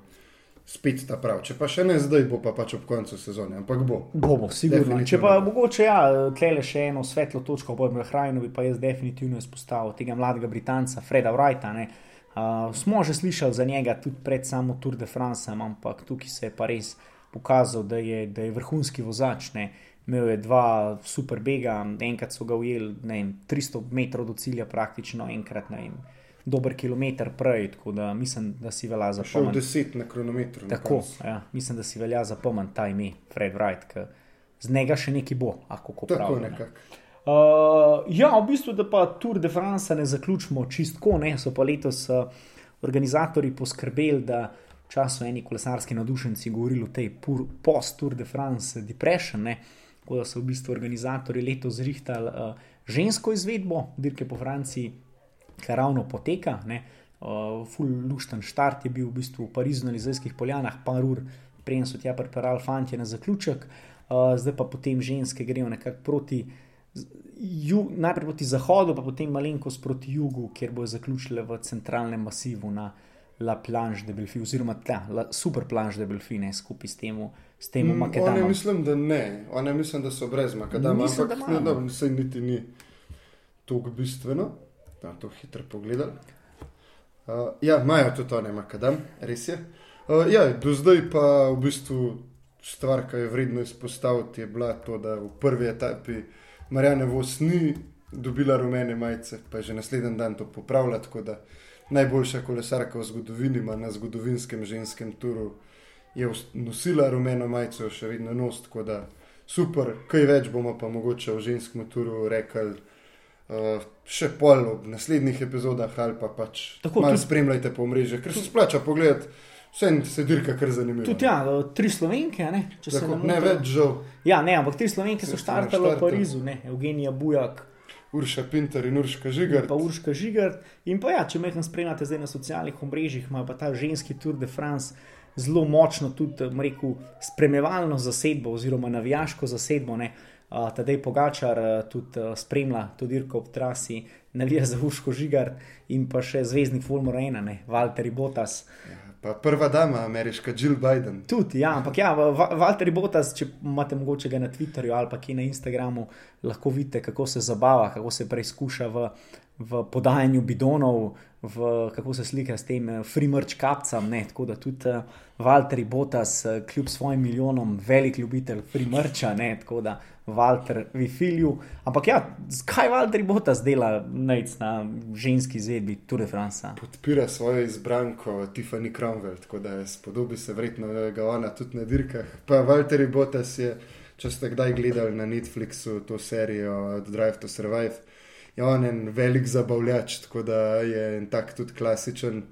spet ta prav. Če pa še ne zdaj, bo pa pač ob koncu sezone, ampak bo. Bo, bo sigurno. Če pa mogoče, ja, tle še eno svetlo točko, po Hrajnu bi pa jaz definitivno izpostavil tega mladega Britanca, Freda Wrighta. Ne. Uh, smo že slišali za njega tudi pred samo Tour de France, ampak tukaj se je pa res pokazal, da je, da je vrhunski vozač. Ne. Imel je dva super bega, enkrat so ga ujeli, vem, 300 metrov do cilja, praktično enkrat, ne vem, dober kilometr prej, tako da mislim, da si velja za pomen. Šel deset na kronometru. Tako, ja, mislim, da si velja za pomen ta ime, Fred Wright, ker z njega še nekaj bo, ako ko pravi. Tako nekako. Uh, ja, v bistvu, da pa Tour de France ne zaključimo čistko, ne, so pa letos uh, organizatori poskrbeli, da v času eni kolesarski nadušenci govorili o tej post-Tour de France depression, ne, tako da so v bistvu organizatori letos zrihtali uh, žensko izvedbo dirke po Franciji, ki ravno poteka. Ne. Uh, Ful lušten štart je bil v bistvu v Parizu na Lizajskih poljanah, par ur, prej so tja pripeljali fantje na zaključek, uh, zdaj pa potem ženske grejo nekako proti. Ju, najprej proti zahodu, pa potem malenkost proti jugu, kjer bojo zaključile v centralnem masivu na La Planche de Belfi, oziroma ta La Super Planche de Belfi, ne skupaj s tem, s tem mm, Makedonijo. Oni mislim, da ne, oni mislim, da so brez Makedonije, ampak ne, da se niti ni tako bistveno da to hitro pogledali. Uh, ja, imajo tudi oni, makadam, res je. Uh, ja, do zdaj pa v bistvu stvar, ki je vredno izpostaviti, je bila to, da v prvi etapi Marjana Vos ni dobila rumene majice, pa je že naslednji dan to popravila. Tako da najboljša kolesarka v zgodovini, na zgodovinskem ženskem turu, je nosila rumeno majico, še vedno nos. Tako da super, kaj več bomo pa mogoče v ženskem turu rekli. Uh, še pol v naslednjih epizodah, ali pa pač tako malo tudi... spremljajte po mreži, ker se splača pogledati. Vse se dirka, kar zanimivo. Tudi ja, tri slovenke, ne, tako, ne, ne več žal. Ja, ne, ampak tri slovenke so štartale v Parizu, ne, Evgenija Bujak. Urša Pinter in Urška Žigar. Pa Urška Žigar. In pa ja, če me spremljate zdaj na socialnih omrežjih, ima pa ta ženski Tour de France zelo močno tudi, rekel, spremljevalno zasedbo oziroma navijaško zasedbo. Ne. Uh, Tadej Pogačar uh, tudi uh, spremlja to dirko ob trasi, navija za Uško Žigar in pa še zvezdnik Fulmora 1, ne, Walter Bottas. Ja, pa prva dama, ameriška Jill Biden. Tudi, ja, ampak ja, Walter Bottas, če imate mogoče ga na Twitterju ali pa ki na Instagramu, lahko vidite, kako se zabava, kako se preizkuša v, v podajanju bidonov, v, kako se slika s tem frimrč kapcem. Tako da tudi Walter Bottas, kljub svojim milijonom, velik ljubitelj frimrča. Tako da Walter Vifilju. Ampak ja, kaj Walter Bottas dela najc na ženski zvedbi Tour de France? Podpira svojo izbranko Tiffany Cromwell, tako da spodobi se vredno, da ga ona tudi na dirkah. Pa Walter Bottas je, če ste kdaj gledali na Netflixu to serijo Drive to Survive, je on en velik zabavljač, tako da je en tak tudi klasičen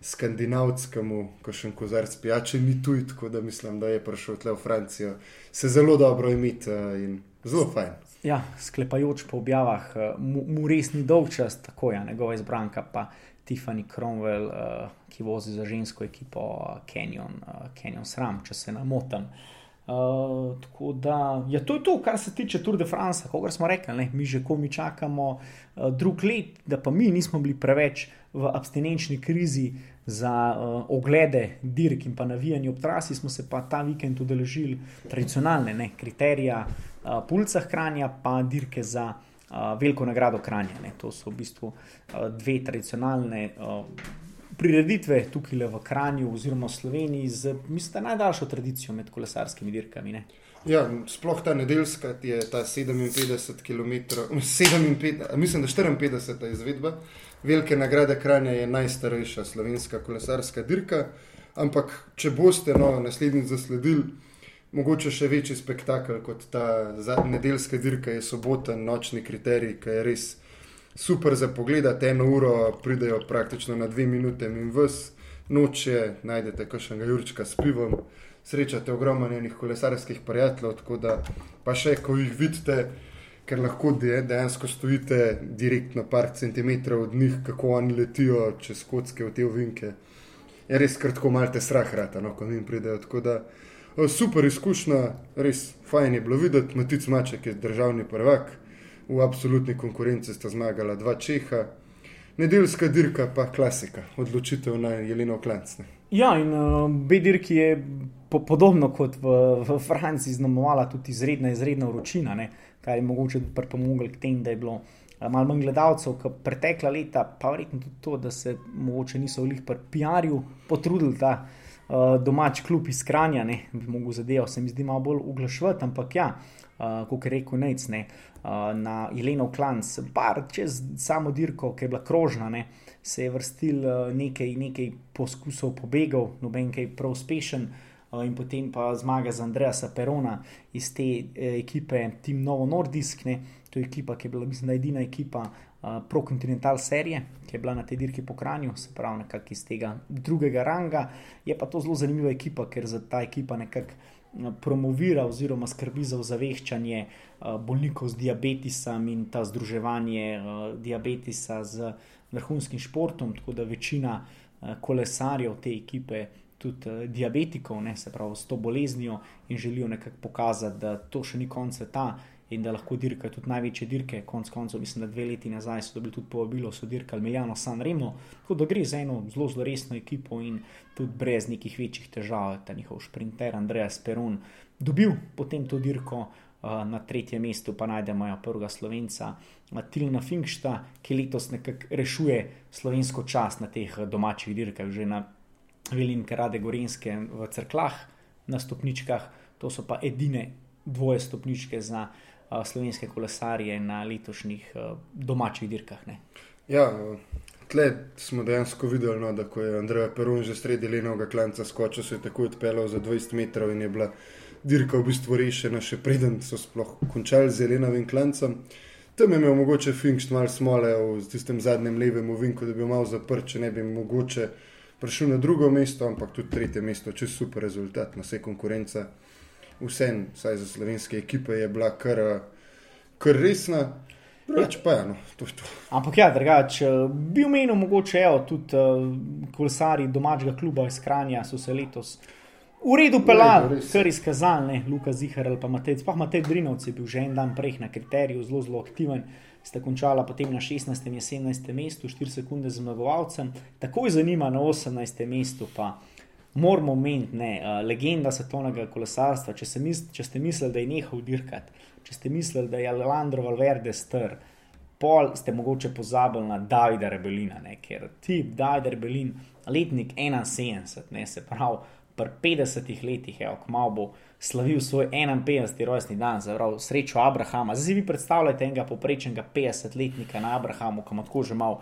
skandinavskemu, ko še en kozarc pijače, ni tuj, tako da mislim, da je prišel tle v Francijo, se zelo dobro imeti eh, in zelo fajn. Ja, sklepajoč po objavah, eh, mu, mu res ni dolg čas, tako je, njegova izbranka pa Tiffany Cromwell, uh, ki vozi za žensko ekipo Canyon, uh, Canyon Sram, če se namotam. Uh, tako da je ja, to, to, kar se tiče Tour de France, kot smo rekli, ne, mi že komi čakamo uh, drug let, da pa mi nismo bili preveč v abstinenčni krizi za uh, oglede dirk in pa navijanje ob trasi, smo se pa ta vikend udeležili tradicionalne ne, kriterije uh, pulca hranja, pa dirke za uh, veliko nagrado hranja. To so v bistvu uh, dve tradicionalne. Uh, Prireditve tukaj v Kranju, oziroma v Sloveniji, z mislim, najdaljšo tradicijo med kolesarskimi dirkami. Ja, sploh ta nedeljska je ta 57 km, 57, mislim, da 54 izvedba. Velike nagrade Kranja je najstarejša slovenska kolesarska dirka. Ampak, če boste no, naslednjič zasledili, mogoče še večji spektakel kot ta nedeljska dirka, je soboten nočni kriterij, ki je res super za pogled. Eno uro pridejo praktično na dve minute in vs, noč je, najdete kakšnega jurčka s pivom, srečate ogromno njenih kolesarskih prijateljev, tako da pa še, ko jih vidite. Ker lahko dejansko stojite direktno par centimetrov od njih, kako oni letijo čez kocke v te ovinke. Je res kratko, malo te strah, rata, no, ko jim pridejo. Da super izkušnja, res fajn je bilo videti. Matic Maček je državni prvak, v absolutni konkurenci sta zmagala dva Čeha, nedeljska dirka pa klasika, odločitev na Jeleno Klancne. Ja, in uh, B-dirki je po, podobno kot v, v Franciji znamovala tudi izredna, izredna vročina, ne? Kar je mogoče pripomoglo k temu, da je bilo uh, malo manj gledalcev, kot pretekla leta, pa verjetno tudi to, da se mogoče niso v lih pri PR-ju potrudili. Da, uh, domač klub iz Kranja, ne bi mogel zadevo, se mi zdi malo bolj uglašvati, ampak ja, uh, kot je rekel Nec, ne, uh, na Jeleno Klanc, bar čez samo dirko, ki je bila krožna, ne, se je vrstil uh, nekaj, nekaj poskusov pobegov, noben kaj prav uspešen. In potem pa zmaga za Andreja Perona iz te eh, ekipe, Team Novo Nordisk, ne, to je ekipa, ki je bila, mislim, edina ekipa uh, Pro-Continental serije, ki je bila na tej dirki po Kranju, se pravi, nekako iz tega drugega ranga. Je pa to zelo zanimiva ekipa, ker za ta ekipa nekako promovira oziroma skrbi za ozaveščanje uh, bolnikov z diabetesom in ta združevanje uh, diabetesa z vrhunskim športom, tako da večina uh, kolesarjev te ekipe. Tudi uh, diabetikov, ne, se pravi, s to boleznijo in želijo nekako pokazati, da to še ni konec sveta, in da lahko dirkajo tudi največje dirke. Konec koncev, mislim, da dve leti nazaj so dobili tudi povabilo, so dirkali Miljano San Remo, tako da gre za eno zelo, zelo resno ekipo in tudi brez nekih večjih težav, ta njihov sprinter Andrej Speron dobil potem to dirko. Na tretjem mestu pa najdemo ja, prvega slovenca, Tilna Finkšta, ki letos nekako rešuje slovensko čast na teh domačih dirkah, že na Velinke Rade Gorenske v Crklah, na stopničkah, to so pa edine dvoje stopničke za uh, slovenske kolesarje na letošnjih domačih dirkah. Ne. Ja, tle smo dejansko videli, no, da ko je Andrej Perun že sredi lenovega klanca skočil, se je takoj odpeljal za 20 metrov in je bila dirka v bistvu rešena, še preden so sploh končali z Jelenovim klancem. Tam je imel mogoče Finkš malo smole v tistem zadnjem levem ovinku, da bi malo zaprt, če ne bi mogoče prišel na drugo mesto, ampak tudi tretje mesto, če super rezultat na vse konkurence vsem, vsaj za slovenske ekipe, je bila kar, kar resna. Reč pa je, no, to je to. Ampak ja, drugače, bi omenil mogoče evo, tudi uh, kolesari domačega kluba iz Kranja so se letos v redu pelali, kar izkazali, Luka Zihar ali pa Matej. Sploh Matej Drinovc je bil že en dan prej na kriteriju zelo, zelo aktiven. Sta končala potem na 16. in 17. mestu, 4 sekunde z zmagovalcem, takoj zanima na 18. mestu pa moramo meniti, uh, legenda svetovnega kolesarstva. Če, mis, če ste mislili, da je nehal dirkati, če ste mislili, da je Leandro Valverde str, pol ste mogoče pozabili na Davida Rebelina, ne? ker ti David Rebelin, letnik 71, ne? se pravi, pri 50 letih, evo, kmalo bo slavil svoj 51. rojstni dan, zavrl srečo Abrahama. Zdaj si vi predstavljate enega poprečnega 50-letnika na Abrahamu, kam lahko že malo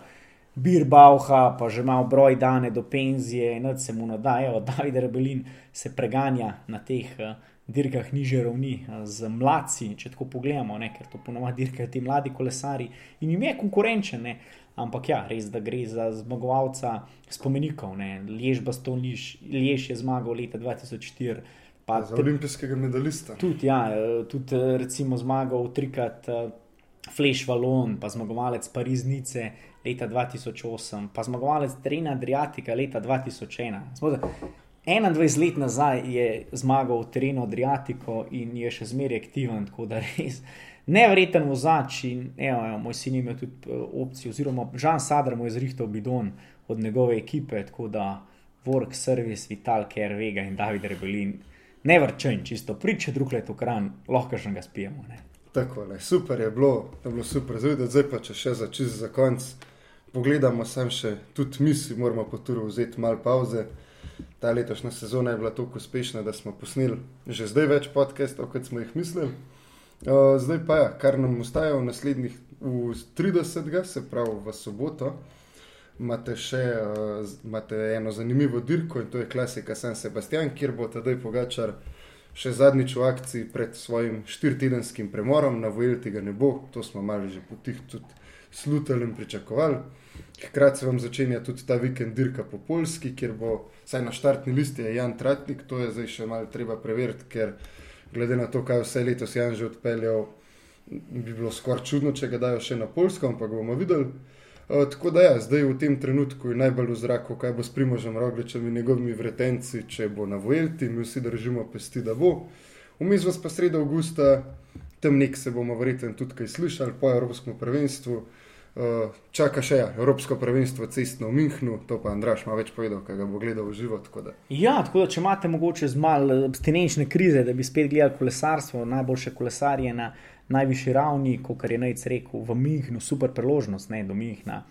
bir Bauha, pa že malo broj dane do penzije, in se mu nadajo, da David Rebelin se preganja na teh uh, dirkah niže ravni z mladci, če tako pogledamo, ne, ker to ponovadi dirkajo ti mladi kolesari in jim je konkurenčen. Ne. Ampak ja, res da gre za zmagovalca spomenikov. Lež Baston, Lež je zmagal leta 2004. Pa, za olimpijskega medalista. Tudi, ja, eh, tudi recimo zmagal trikrat uh, Flash Valon, pa zmagovalec Pariznice, leta 2008, pa zmagovalec Trina Adriatika leta 2001. 21 let nazaj je zmagal v terenu Adriatiko in je še zmeraj aktiven, tako da res nevreten vozač. In, evo, evo, moj sin ima tudi eh, opcijo, oziroma Žan Sadr mu je zrihtel bidon od njegove ekipe, tako da Work Service, Vital, Ker Vega in David Rebelin. Ne vrčen, čisto priče, drug let v kran, lahko že ga spijemo. Ne. Tako je, super je bilo, je bilo super, zdaj pa če še za čist za konc pogledamo, sem še tudi mi, si moramo po turu vzeti malo pauze. Ta letošnja sezona je bila tako uspešna, da smo posneli že zdaj več podcastov, kot smo jih mislili. Uh, zdaj pa ja, kar nam ostaja v naslednjih, v 30. se pravi v soboto, imate še uh, imate eno zanimivo dirko in to je klasika San Sebastian, kjer bo tedaj pogačar še zadnjič v akciji pred svojim štiritedenskim premorom, na Vojlti ga ne bo, to smo malo že potih tudi slutili in pričakovali. Hkrati se vam začenja tudi ta vikend dirka po Polski, kjer bo, saj na štartni listi Jan Tratnik, to je zdaj še malo treba preveriti, ker glede na to, kaj vse letos Jan že odpeljal, bi bilo skoraj čudno, če ga dajo še na Polsko, ampak bomo videli. Uh, tako da, ja, zdaj v tem trenutku je najbolj v zraku, kaj bo s Primožem Rogličem in njegovimi vretenci, če bo na Vojlti, mi vsi držimo pesti, da bo. Vmes vas pa sredo avgusta, tam nek se bomo verjetno tudi kaj slišali po Evropskem prvenstvu. Čaka še ja, Evropsko prvenstvo cestno v Münchnu, to pa Andraš ima več povedal, kaj ga bo gledal v živo. Tako ja, tako da če imate mogoče z malo abstinenčne krize, da bi spet gledali kolesarstvo, najboljše kolesarje na najvišji ravni, kot je Najc rekel, v Münchnu, super priložnost, ne do Münchna,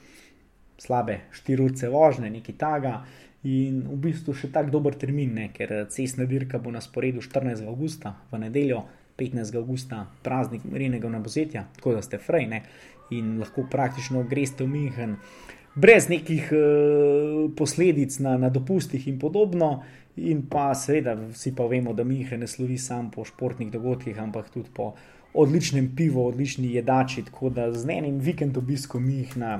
slabe 4 ure vožnje, nekaj taga. In v bistvu še tako dober termin, ne, ker cestna dirka bo na sporedu 14. augusta, v nedeljo 15. augusta, praznik Marinega nabozetja, tako da ste frajni in lahko praktično greste v München. Brez nekih uh, posledic na, na dopustih in podobno, in pa seveda, vsi pa vemo, da München ne slovi samo po športnih dogodkih, ampak tudi po odličnem pivu, odlični jedači, tako da z enim vikendom obiskom jih na.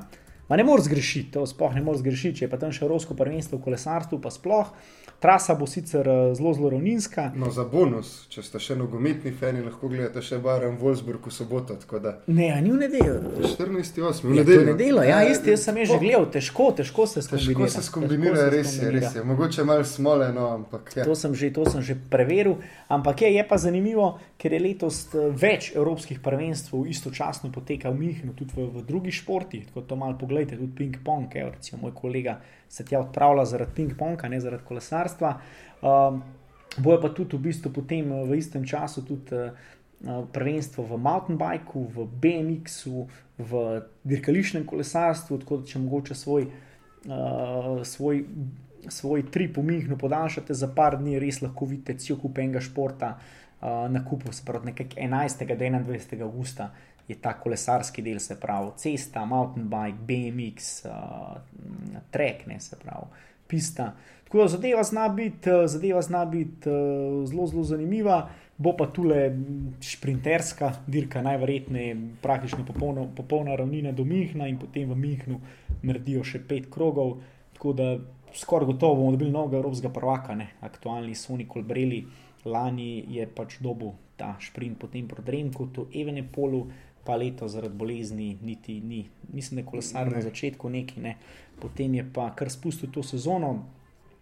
Ma ne moreš zgrešiti, to sploh ne moreš zgrešiti, če je pa tam še Evropsko prvenstvo v kolesarstvu, pa sploh. Trasa bo sicer eh, zelo, zelo ravninska. No, za bonus, če ste še nogometni fani, lahko gledate še Wolfsburg v soboto. Ne, ni v nedeljo. 14.8. v nedeljo. Ja, nedeljo. Ja, ja, isti, jaz sem že gledal, težko, težko se skombinira. Težko se skombinira, res je, res je. Mogoče malo smole, no, ampak ja. to, sem že, to sem že preveril. Ampak je, je pa zanimivo, ker je letos eh, več evropskih prvenstv istočasno poteka v Mihnu, tudi v, v drugih športih. Tako to malo pogledajte, tudi ping-pong, recimo moj kolega se tja odpravlja zaradi ping-ponga, ne zaradi kolesarstva. Um, bojo pa tudi v bistvu potem v istem času tudi uh, prvenstvo v mountain bikeu, v BMX-u, v dirkališnem kolesarstvu, tako da če mogoče svoj, uh, svoj, svoj trip v Mihnu podaljšate za par dni, res lahko vidite cel kup enega športa uh, na kupu, se pravi nekaj 11. do 21. augusta je ta kolesarski del, se pravi cesta, mountain bike, BMX, uh, trek, ne se pravi pista. Tako da zadeva zna biti, zna biti uh, zelo, zelo zanimiva. Bo pa tule sprinterska dirka, najverjetneje praktično popolno, popolna ravnina do Mihna in potem v Mihnu naredijo še pet krogov. Tako da skoraj gotovo bomo dobili novega evropskega prvaka, ne? aktualni Sony Colbrelli. Lani je pač dobil ta sprint potem proti Remku, to Evenepolu, pa leto zaradi bolezni, niti ni. Mislim, da je kolesar na začetku neki, ne. potem je pa kar spustil to sezono,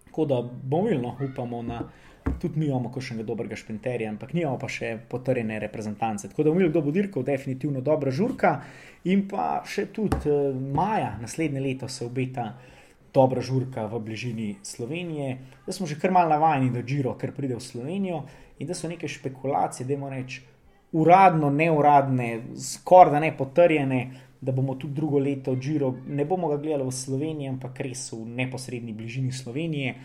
tako da bomo videli, no, upamo na. Tudi mi imamo še nekaj dobrega šprinterja, ampak nimamo pa še potrjene reprezentance. Tako da bomo videli, kdo bo dirkal, definitivno dobra žurka. In pa še tudi eh, maja, naslednje leto se obeta dobra žurka v bližini Slovenije. Da smo že kar mal navajeni, da Džiro kar pride v Slovenijo in da so neke špekulacije, da moramo reči uradno, neuradne, skoraj da ne potrjene, da bomo tudi drugo leto Džiro, ne bomo ga gledali v Sloveniji, ampak res v neposrednji bližini Slovenije.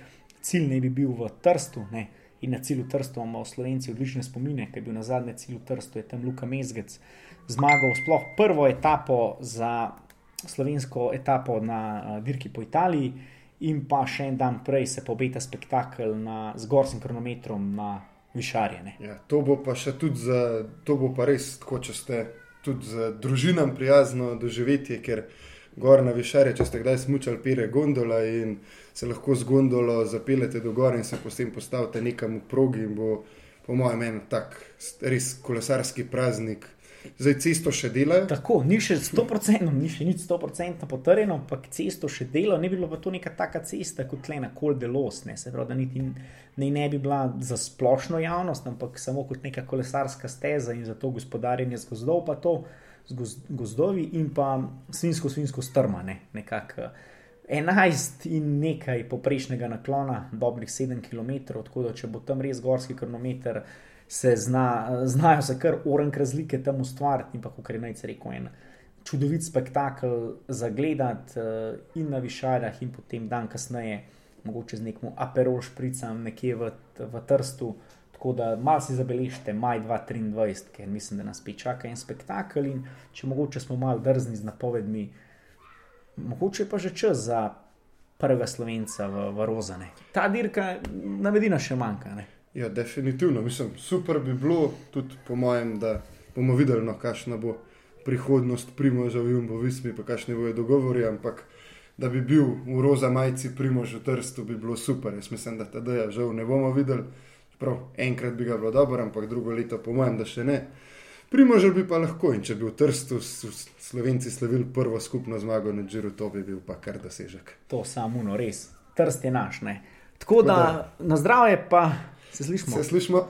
Cilj ne bi bil v Trstu. Ne? In na cilju Trstu imamo Slovenci odlične spomine, ker je bil na zadnjem cilju Trstu, je tam Luka Mezgec zmagal sploh prvo etapo za slovensko etapo na uh, dirki po Italiji, in pa še en dan prej se pobeta spektakel na, z gorskim kronometrom na višarjene. Ja, to bo pa še tudi za, to bo pa res tako, če ste tudi z družinam prijazno doživetje, ker gor na višarje, če ste kdaj smučali pire gondola in se lahko z gondolo zapeljete do gore in se potem postavite nekam v progi in bo, po mojem, en tak res kolesarski praznik. Zdaj cesto še delajo. Tako, ni še 100%, ni še nič 100% potrjeno, ampak cesto še delajo. Ne bi bila pa to neka taka cesta kot le na Kol de Los, ne, se pravi, da niti ne, ne bi bila za splošno javnost, ampak samo kot neka kolesarska steza in za to gospodarjenje z gozdov, pa to z gozdovi in pa svinsko, svinsko strma, ne, nekako. 11 in nekaj poprejšnjega naklona, dobrih 7 km, tako da če bo tam res gorski kronometer se zna, znajo se kar orenk razlike tam ustvariti, in pa kar je najce rekel, en čudovit spektakel za gledati uh, in na višarjah, in potem dan kasneje, mogoče z nekim aperol špricam nekje v, v Trstu. Tako da malo si zabeležite maj 2023, ker mislim, da nas spet čaka en spektakel in če mogoče smo malo drzni z napovedmi, mogoče pa že čas za prvega slovenca v, v Rozane. Ta dirka, navedina še manjka. Ne? Ja, definitivno. Mislim, super bi bilo, tudi po mojem, da bomo videli, no, kakšna bo prihodnost Primoža v Jumbo Vismi, pa kakšne bojo dogovori, ampak da bi bil v roza majici Primož v Trstu, bi bilo super. Jaz mislim, da tada ja žal ne bomo videli. Prav, enkrat bi ga bilo dobro, ampak drugo leto, po mojem, da še ne. Primož bi pa lahko in če bi v Trstu Slovenci slavili prvo skupno zmago na Džiru, to bi bil pa kar dosežek. To samo no, res. Trst je naš. Ne? Tako da, da na zdravje pa se slišimo. Se slišimo.